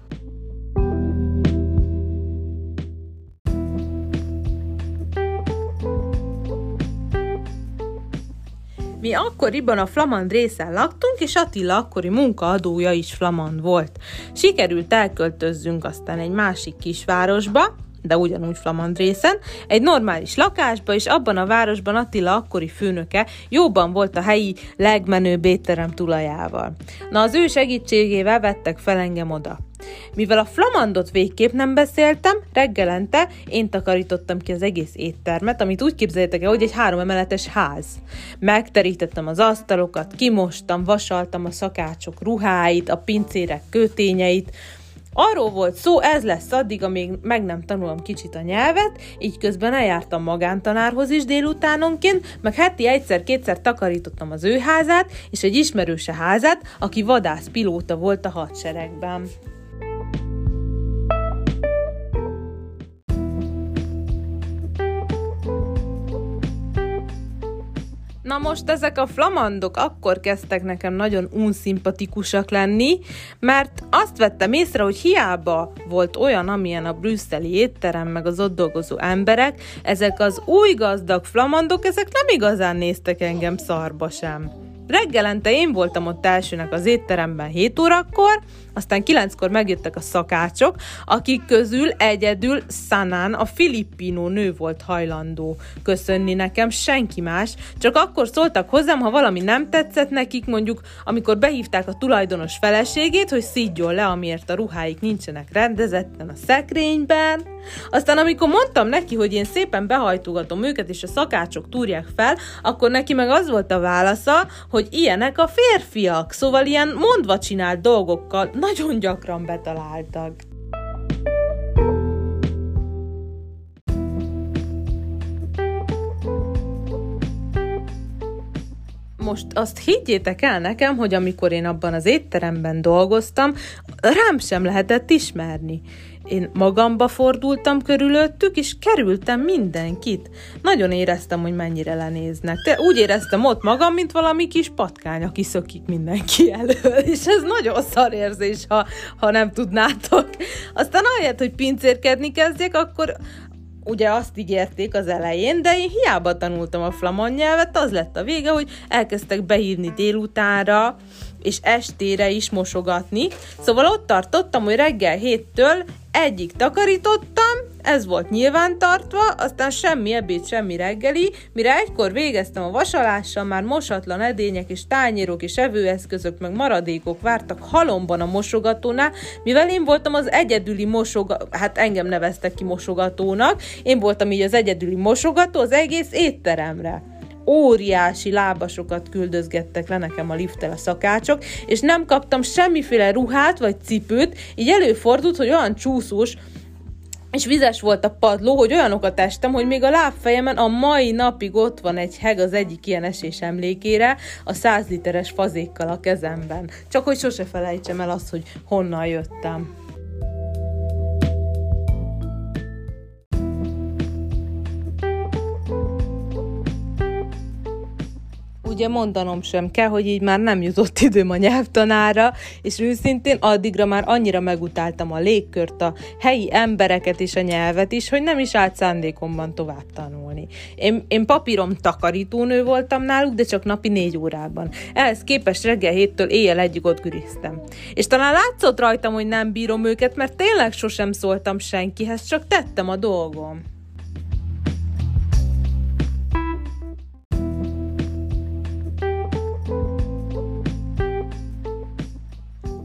Mi akkoriban a Flamand részen laktunk, és Attila akkori munkaadója is Flamand volt. Sikerült elköltözzünk aztán egy másik kisvárosba, de ugyanúgy flamand részen, egy normális lakásba, és abban a városban Attila akkori főnöke jóban volt a helyi legmenőbb étterem tulajával. Na az ő segítségével vettek fel engem oda. Mivel a flamandot végképp nem beszéltem, reggelente én takarítottam ki az egész éttermet, amit úgy képzeljétek el, hogy egy három emeletes ház. Megterítettem az asztalokat, kimostam, vasaltam a szakácsok ruháit, a pincérek kötényeit, Arról volt szó, ez lesz addig, amíg meg nem tanulom kicsit a nyelvet, így közben eljártam magántanárhoz is délutánonként, meg heti egyszer-kétszer takarítottam az ő házát, és egy ismerőse házát, aki vadászpilóta volt a hadseregben. Na most ezek a flamandok akkor kezdtek nekem nagyon unszimpatikusak lenni, mert azt vettem észre, hogy hiába volt olyan, amilyen a brüsszeli étterem, meg az ott dolgozó emberek, ezek az új gazdag flamandok, ezek nem igazán néztek engem szarba sem. Reggelente én voltam ott elsőnek az étteremben 7 órakor, aztán 9-kor megjöttek a szakácsok, akik közül egyedül Sanán, a filippino nő volt hajlandó köszönni nekem, senki más, csak akkor szóltak hozzám, ha valami nem tetszett nekik, mondjuk amikor behívták a tulajdonos feleségét, hogy szídjon le, amiért a ruháik nincsenek rendezetten a szekrényben. Aztán amikor mondtam neki, hogy én szépen behajtogatom őket, és a szakácsok túrják fel, akkor neki meg az volt a válasza, hogy ilyenek a férfiak, szóval ilyen mondva csinált dolgokkal nagyon gyakran betaláltak. most azt higgyétek el nekem, hogy amikor én abban az étteremben dolgoztam, rám sem lehetett ismerni. Én magamba fordultam körülöttük, és kerültem mindenkit. Nagyon éreztem, hogy mennyire lenéznek. Te úgy éreztem ott magam, mint valami kis patkány, aki szökik mindenki elől. És ez nagyon szar érzés, ha, ha nem tudnátok. Aztán ahelyett, hogy pincérkedni kezdjek, akkor ugye azt ígérték az elején, de én hiába tanultam a flamand nyelvet, az lett a vége, hogy elkezdtek behívni délutánra, és estére is mosogatni. Szóval ott tartottam, hogy reggel héttől egyik takarítottam, ez volt nyilvántartva, aztán semmi ebéd, semmi reggeli, mire egykor végeztem a vasalással, már mosatlan edények és tányérok és evőeszközök meg maradékok vártak halomban a mosogatónál, mivel én voltam az egyedüli mosogató, hát engem neveztek ki mosogatónak, én voltam így az egyedüli mosogató az egész étteremre óriási lábasokat küldözgettek le nekem a lifttel a szakácsok, és nem kaptam semmiféle ruhát vagy cipőt, így előfordult, hogy olyan csúszós, és vizes volt a padló, hogy olyanokat estem, hogy még a lábfejemen a mai napig ott van egy heg az egyik ilyen esés emlékére, a 100 literes fazékkal a kezemben. Csak hogy sose felejtsem el azt, hogy honnan jöttem. Ugye mondanom sem kell, hogy így már nem jutott időm a nyelvtanára, és őszintén addigra már annyira megutáltam a légkört, a helyi embereket és a nyelvet is, hogy nem is állt szándékomban tovább tanulni. Én, én papírom takarítónő voltam náluk, de csak napi négy órában. Ehhez képest reggel héttől éjjel egyik ott güriztem. És talán látszott rajtam, hogy nem bírom őket, mert tényleg sosem szóltam senkihez, csak tettem a dolgom.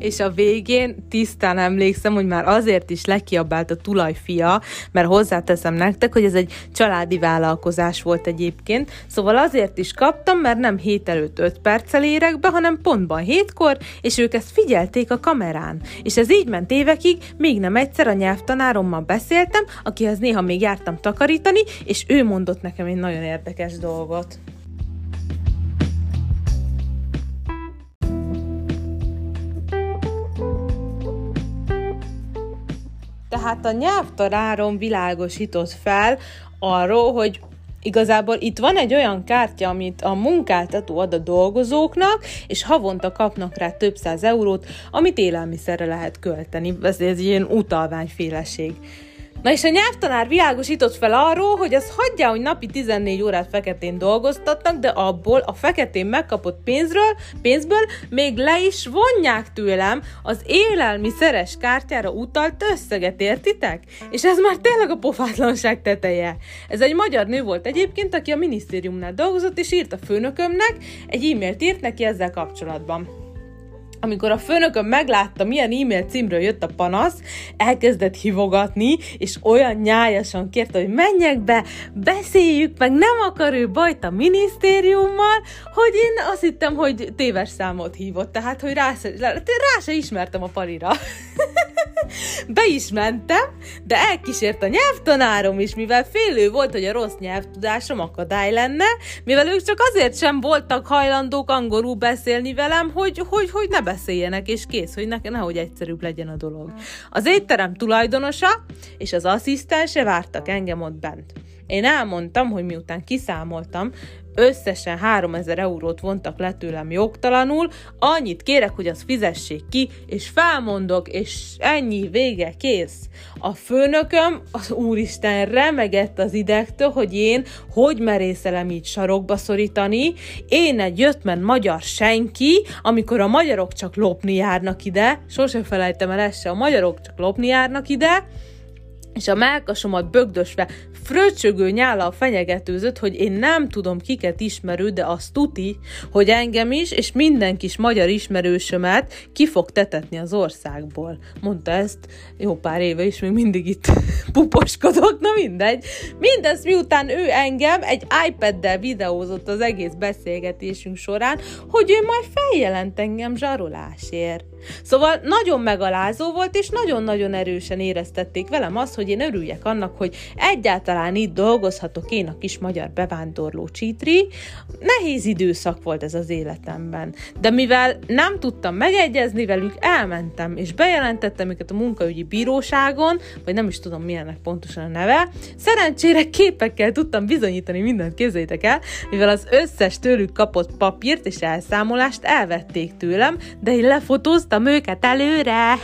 És a végén tisztán emlékszem, hogy már azért is lekiabált a tulajfia, mert hozzáteszem nektek, hogy ez egy családi vállalkozás volt egyébként, szóval azért is kaptam, mert nem hét előtt 5 perccel érek be, hanem pontban hétkor, és ők ezt figyelték a kamerán. És ez így ment évekig, még nem egyszer a nyelvtanárommal beszéltem, akihez néha még jártam takarítani, és ő mondott nekem egy nagyon érdekes dolgot. Tehát a nyelvtanárom világosított fel arról, hogy Igazából itt van egy olyan kártya, amit a munkáltató ad a dolgozóknak, és havonta kapnak rá több száz eurót, amit élelmiszerre lehet költeni. Ez, ez ilyen utalványféleség. Na és a nyelvtanár világosított fel arról, hogy az hagyja, hogy napi 14 órát feketén dolgoztatnak, de abból a feketén megkapott pénzről, pénzből még le is vonják tőlem az élelmiszeres kártyára utalt összeget, értitek? És ez már tényleg a pofátlanság teteje. Ez egy magyar nő volt egyébként, aki a minisztériumnál dolgozott, és írt a főnökömnek, egy e-mailt írt neki ezzel kapcsolatban amikor a főnököm meglátta, milyen e-mail címről jött a panasz, elkezdett hivogatni, és olyan nyájasan kérte, hogy menjek be, beszéljük meg, nem akar ő bajt a minisztériummal, hogy én azt hittem, hogy téves számot hívott, tehát, hogy rá se, rá se ismertem a parira. Be is mentem, de elkísért a nyelvtanárom is, mivel félő volt, hogy a rossz nyelvtudásom akadály lenne, mivel ők csak azért sem voltak hajlandók angolul beszélni velem, hogy, hogy, hogy ne beszéljenek, és kész, hogy nekem nehogy egyszerűbb legyen a dolog. Az étterem tulajdonosa és az asszisztense vártak engem ott bent. Én elmondtam, hogy miután kiszámoltam, összesen 3000 eurót vontak le tőlem jogtalanul, annyit kérek, hogy azt fizessék ki, és felmondok, és ennyi, vége, kész. A főnököm, az úristen remegett az idegtől, hogy én hogy merészelem így sarokba szorítani, én egy jöttmen magyar senki, amikor a magyarok csak lopni járnak ide, sose felejtem el ezt a magyarok csak lopni járnak ide, és a melkasomat bögdösve fröcsögő nyállal fenyegetőzött, hogy én nem tudom kiket ismerő, de azt tuti, hogy engem is, és minden kis magyar ismerősömet ki fog tetetni az országból. Mondta ezt jó pár éve is, még mindig itt puposkodok, na mindegy. Mindez miután ő engem egy iPad-del videózott az egész beszélgetésünk során, hogy ő majd feljelent engem zsarolásért. Szóval nagyon megalázó volt, és nagyon-nagyon erősen éreztették velem azt, hogy én örüljek annak, hogy egyáltalán itt dolgozhatok én a kis magyar bevándorló csítri. Nehéz időszak volt ez az életemben. De mivel nem tudtam megegyezni velük, elmentem, és bejelentettem őket a munkaügyi bíróságon, vagy nem is tudom milyennek pontosan a neve. Szerencsére képekkel tudtam bizonyítani mindent, képzeljétek el, mivel az összes tőlük kapott papírt és elszámolást elvették tőlem, de én lefotóztam hoztam őket előre.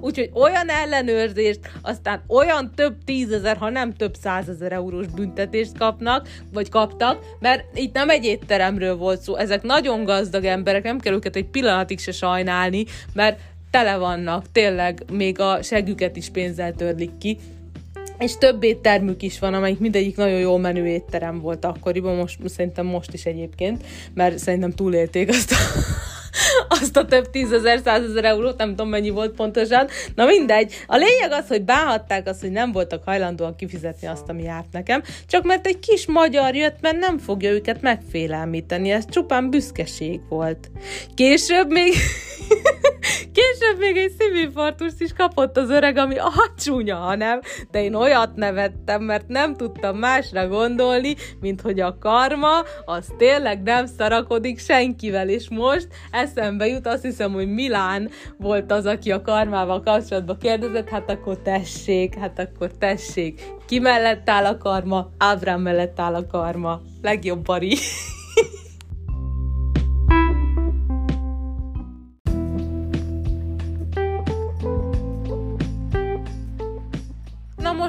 Úgyhogy olyan ellenőrzést, aztán olyan több tízezer, ha nem több százezer eurós büntetést kapnak, vagy kaptak, mert itt nem egy étteremről volt szó, ezek nagyon gazdag emberek, nem kell őket egy pillanatig se sajnálni, mert tele vannak, tényleg még a següket is pénzzel törlik ki, és több éttermük is van, amelyik mindegyik nagyon jó menő étterem volt akkoriban, most szerintem most is egyébként, mert szerintem túlélték azt a, azt a több tízezer, százezer eurót, nem tudom mennyi volt pontosan. Na mindegy, a lényeg az, hogy báhatták azt, hogy nem voltak hajlandóak kifizetni azt, ami járt nekem, csak mert egy kis magyar jött, mert nem fogja őket megfélelmíteni, ez csupán büszkeség volt. Később még Később még egy szívinfarktust is kapott az öreg, ami a csúnya, hanem, de én olyat nevettem, mert nem tudtam másra gondolni, mint hogy a karma az tényleg nem szarakodik senkivel, és most eszembe jut, azt hiszem, hogy Milán volt az, aki a karmával kapcsolatban kérdezett, hát akkor tessék, hát akkor tessék. Ki mellett áll a karma? Ábrám mellett áll a karma. Legjobb bari.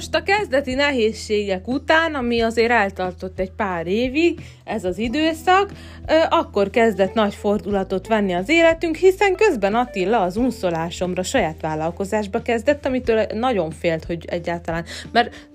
Most a kezdeti nehézségek után, ami azért eltartott egy pár évig, ez az időszak, akkor kezdett nagy fordulatot venni az életünk, hiszen közben Attila az unszolásomra saját vállalkozásba kezdett, amitől nagyon félt, hogy egyáltalán, mert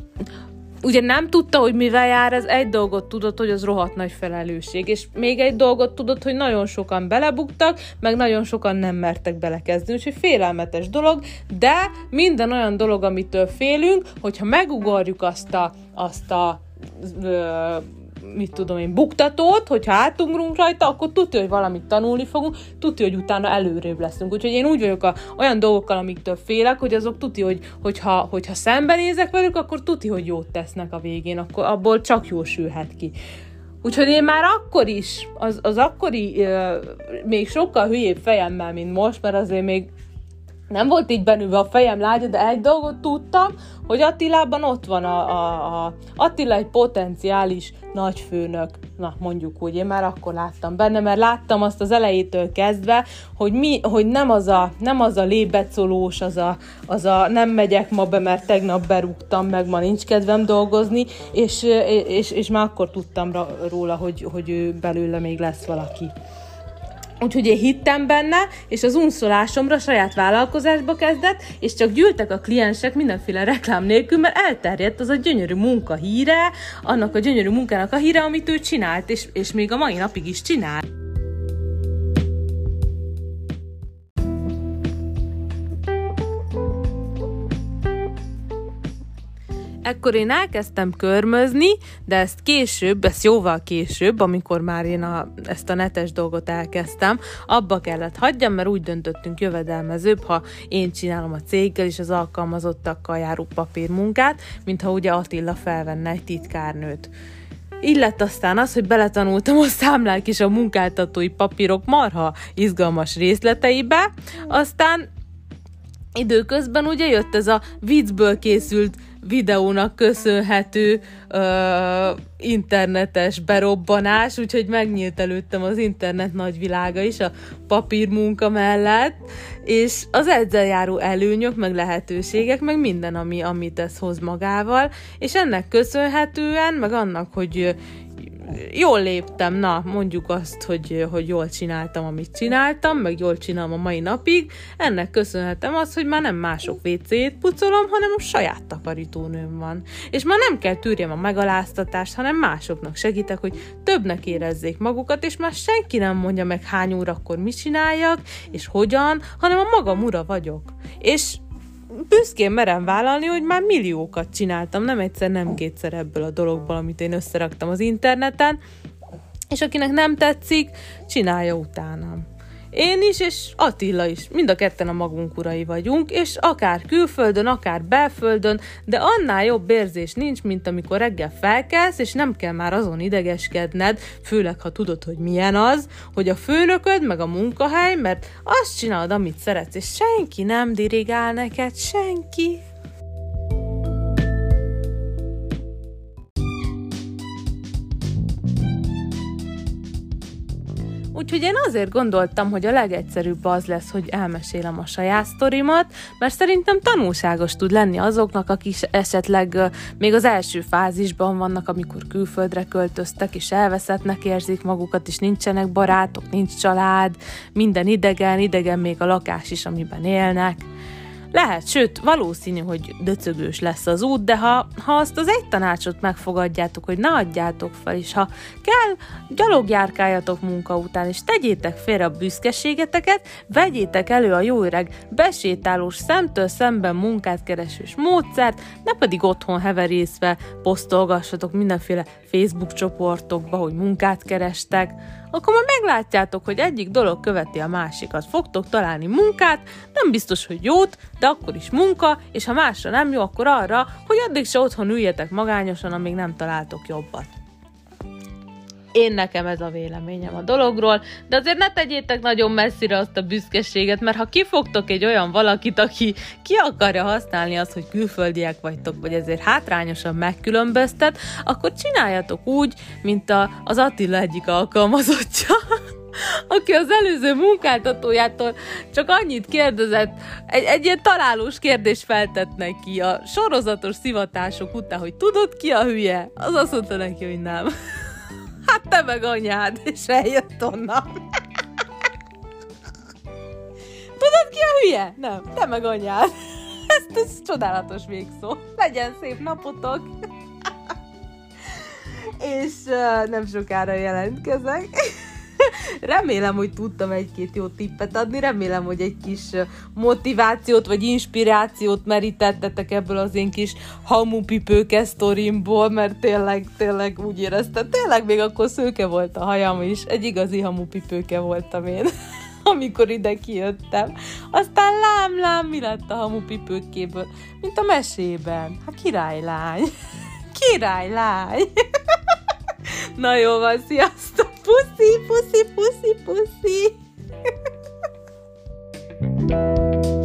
ugye nem tudta, hogy mivel jár, ez egy dolgot tudott, hogy az rohadt nagy felelősség, és még egy dolgot tudott, hogy nagyon sokan belebuktak, meg nagyon sokan nem mertek belekezdeni, úgyhogy félelmetes dolog, de minden olyan dolog, amitől félünk, hogyha megugorjuk azt a, azt a ö, mit tudom én, buktatót, hogyha átugrunk rajta, akkor tudja, hogy valamit tanulni fogunk, tudja, hogy utána előrébb leszünk. Úgyhogy én úgy vagyok a, olyan dolgokkal, amiktől félek, hogy azok tudja, hogy, hogyha, hogyha szembenézek velük, akkor tudja, hogy jót tesznek a végén, akkor abból csak jó sülhet ki. Úgyhogy én már akkor is, az, az akkori uh, még sokkal hülyébb fejemmel, mint most, mert azért még nem volt így bennülve a fejem lágya, de egy dolgot tudtam, hogy Attilában ott van a, a, a Attila egy potenciális nagyfőnök, na mondjuk úgy, én már akkor láttam benne, mert láttam azt az elejétől kezdve, hogy, mi, hogy nem az a, nem az a lébecolós, az a, az a nem megyek ma be, mert tegnap berúgtam, meg ma nincs kedvem dolgozni, és, és, és már akkor tudtam róla, hogy, hogy ő belőle még lesz valaki. Úgyhogy én hittem benne, és az unszolásomra saját vállalkozásba kezdett, és csak gyűltek a kliensek mindenféle reklám nélkül, mert elterjedt az a gyönyörű munka híre, annak a gyönyörű munkának a híre, amit ő csinált, és, és még a mai napig is csinál. Ekkor én elkezdtem körmözni, de ezt később, ezt jóval később, amikor már én a, ezt a netes dolgot elkezdtem, abba kellett hagyjam, mert úgy döntöttünk jövedelmezőbb, ha én csinálom a céggel és az alkalmazottakkal járó papírmunkát, mint ha ugye Attila felvenne egy titkárnőt. Így lett aztán az, hogy beletanultam a számlák és a munkáltatói papírok marha izgalmas részleteibe, aztán időközben ugye jött ez a viccből készült videónak köszönhető ö, internetes berobbanás, úgyhogy megnyílt előttem az internet nagyvilága is a papírmunka mellett, és az ezzel járó előnyök, meg lehetőségek, meg minden, ami, amit ez hoz magával, és ennek köszönhetően, meg annak, hogy jól léptem, na, mondjuk azt, hogy, hogy jól csináltam, amit csináltam, meg jól csinálom a mai napig, ennek köszönhetem azt, hogy már nem mások WC-t pucolom, hanem a saját takarítónőm van. És már nem kell tűrjem a megaláztatást, hanem másoknak segítek, hogy többnek érezzék magukat, és már senki nem mondja meg hány órakor mit csináljak, és hogyan, hanem a magam ura vagyok. És büszkén merem vállalni, hogy már milliókat csináltam, nem egyszer, nem kétszer ebből a dologból, amit én összeraktam az interneten, és akinek nem tetszik, csinálja utánam. Én is, és Attila is. Mind a ketten a magunk urai vagyunk, és akár külföldön, akár belföldön, de annál jobb érzés nincs, mint amikor reggel felkelsz, és nem kell már azon idegeskedned, főleg ha tudod, hogy milyen az, hogy a főnököd, meg a munkahely, mert azt csinálod, amit szeretsz, és senki nem dirigál neked, senki. Úgyhogy én azért gondoltam, hogy a legegyszerűbb az lesz, hogy elmesélem a saját sztorimat, mert szerintem tanulságos tud lenni azoknak, akik esetleg még az első fázisban vannak, amikor külföldre költöztek, és elveszettnek érzik magukat, és nincsenek barátok, nincs család, minden idegen, idegen még a lakás is, amiben élnek. Lehet, sőt, valószínű, hogy döcögős lesz az út, de ha, ha azt az egy tanácsot megfogadjátok, hogy ne adjátok fel, és ha kell, gyalogjárkáljatok munka után, és tegyétek félre a büszkeségeteket, vegyétek elő a jó öreg besétálós szemtől szemben munkát keresős módszert, ne pedig otthon heverészve posztolgassatok mindenféle Facebook csoportokba, hogy munkát kerestek, akkor már meglátjátok, hogy egyik dolog követi a másikat. Fogtok találni munkát, nem biztos, hogy jót, de akkor is munka, és ha másra nem jó, akkor arra, hogy addig se otthon üljetek magányosan, amíg nem találtok jobbat. Én nekem ez a véleményem a dologról, de azért ne tegyétek nagyon messzire azt a büszkeséget, mert ha kifogtok egy olyan valakit, aki ki akarja használni azt, hogy külföldiek vagytok, vagy ezért hátrányosan megkülönböztet, akkor csináljatok úgy, mint a, az Attila egyik alkalmazottja aki az előző munkáltatójától csak annyit kérdezett, egy, egy ilyen találós kérdést feltett neki a sorozatos szivatások után, hogy tudod ki a hülye? Az azt mondta neki, hogy nem. Hát te meg anyád, és eljött onnan. Tudod ki a hülye? Nem, te meg anyád. Ez, ez csodálatos végszó. Legyen szép napotok! és uh, nem sokára jelentkezek. Remélem, hogy tudtam egy-két jó tippet adni, remélem, hogy egy kis motivációt vagy inspirációt merítettetek ebből az én kis hamupipőke sztorimból, mert tényleg, tényleg úgy éreztem, tényleg még akkor szőke volt a hajam is, egy igazi hamupipőke voltam én amikor ide kijöttem. Aztán lám, lám, mi lett a hamupipőkéből? Mint a mesében. Hát királylány. Királylány. Na jó van, sziasztok! Puszi, puszi, puszi, puszi!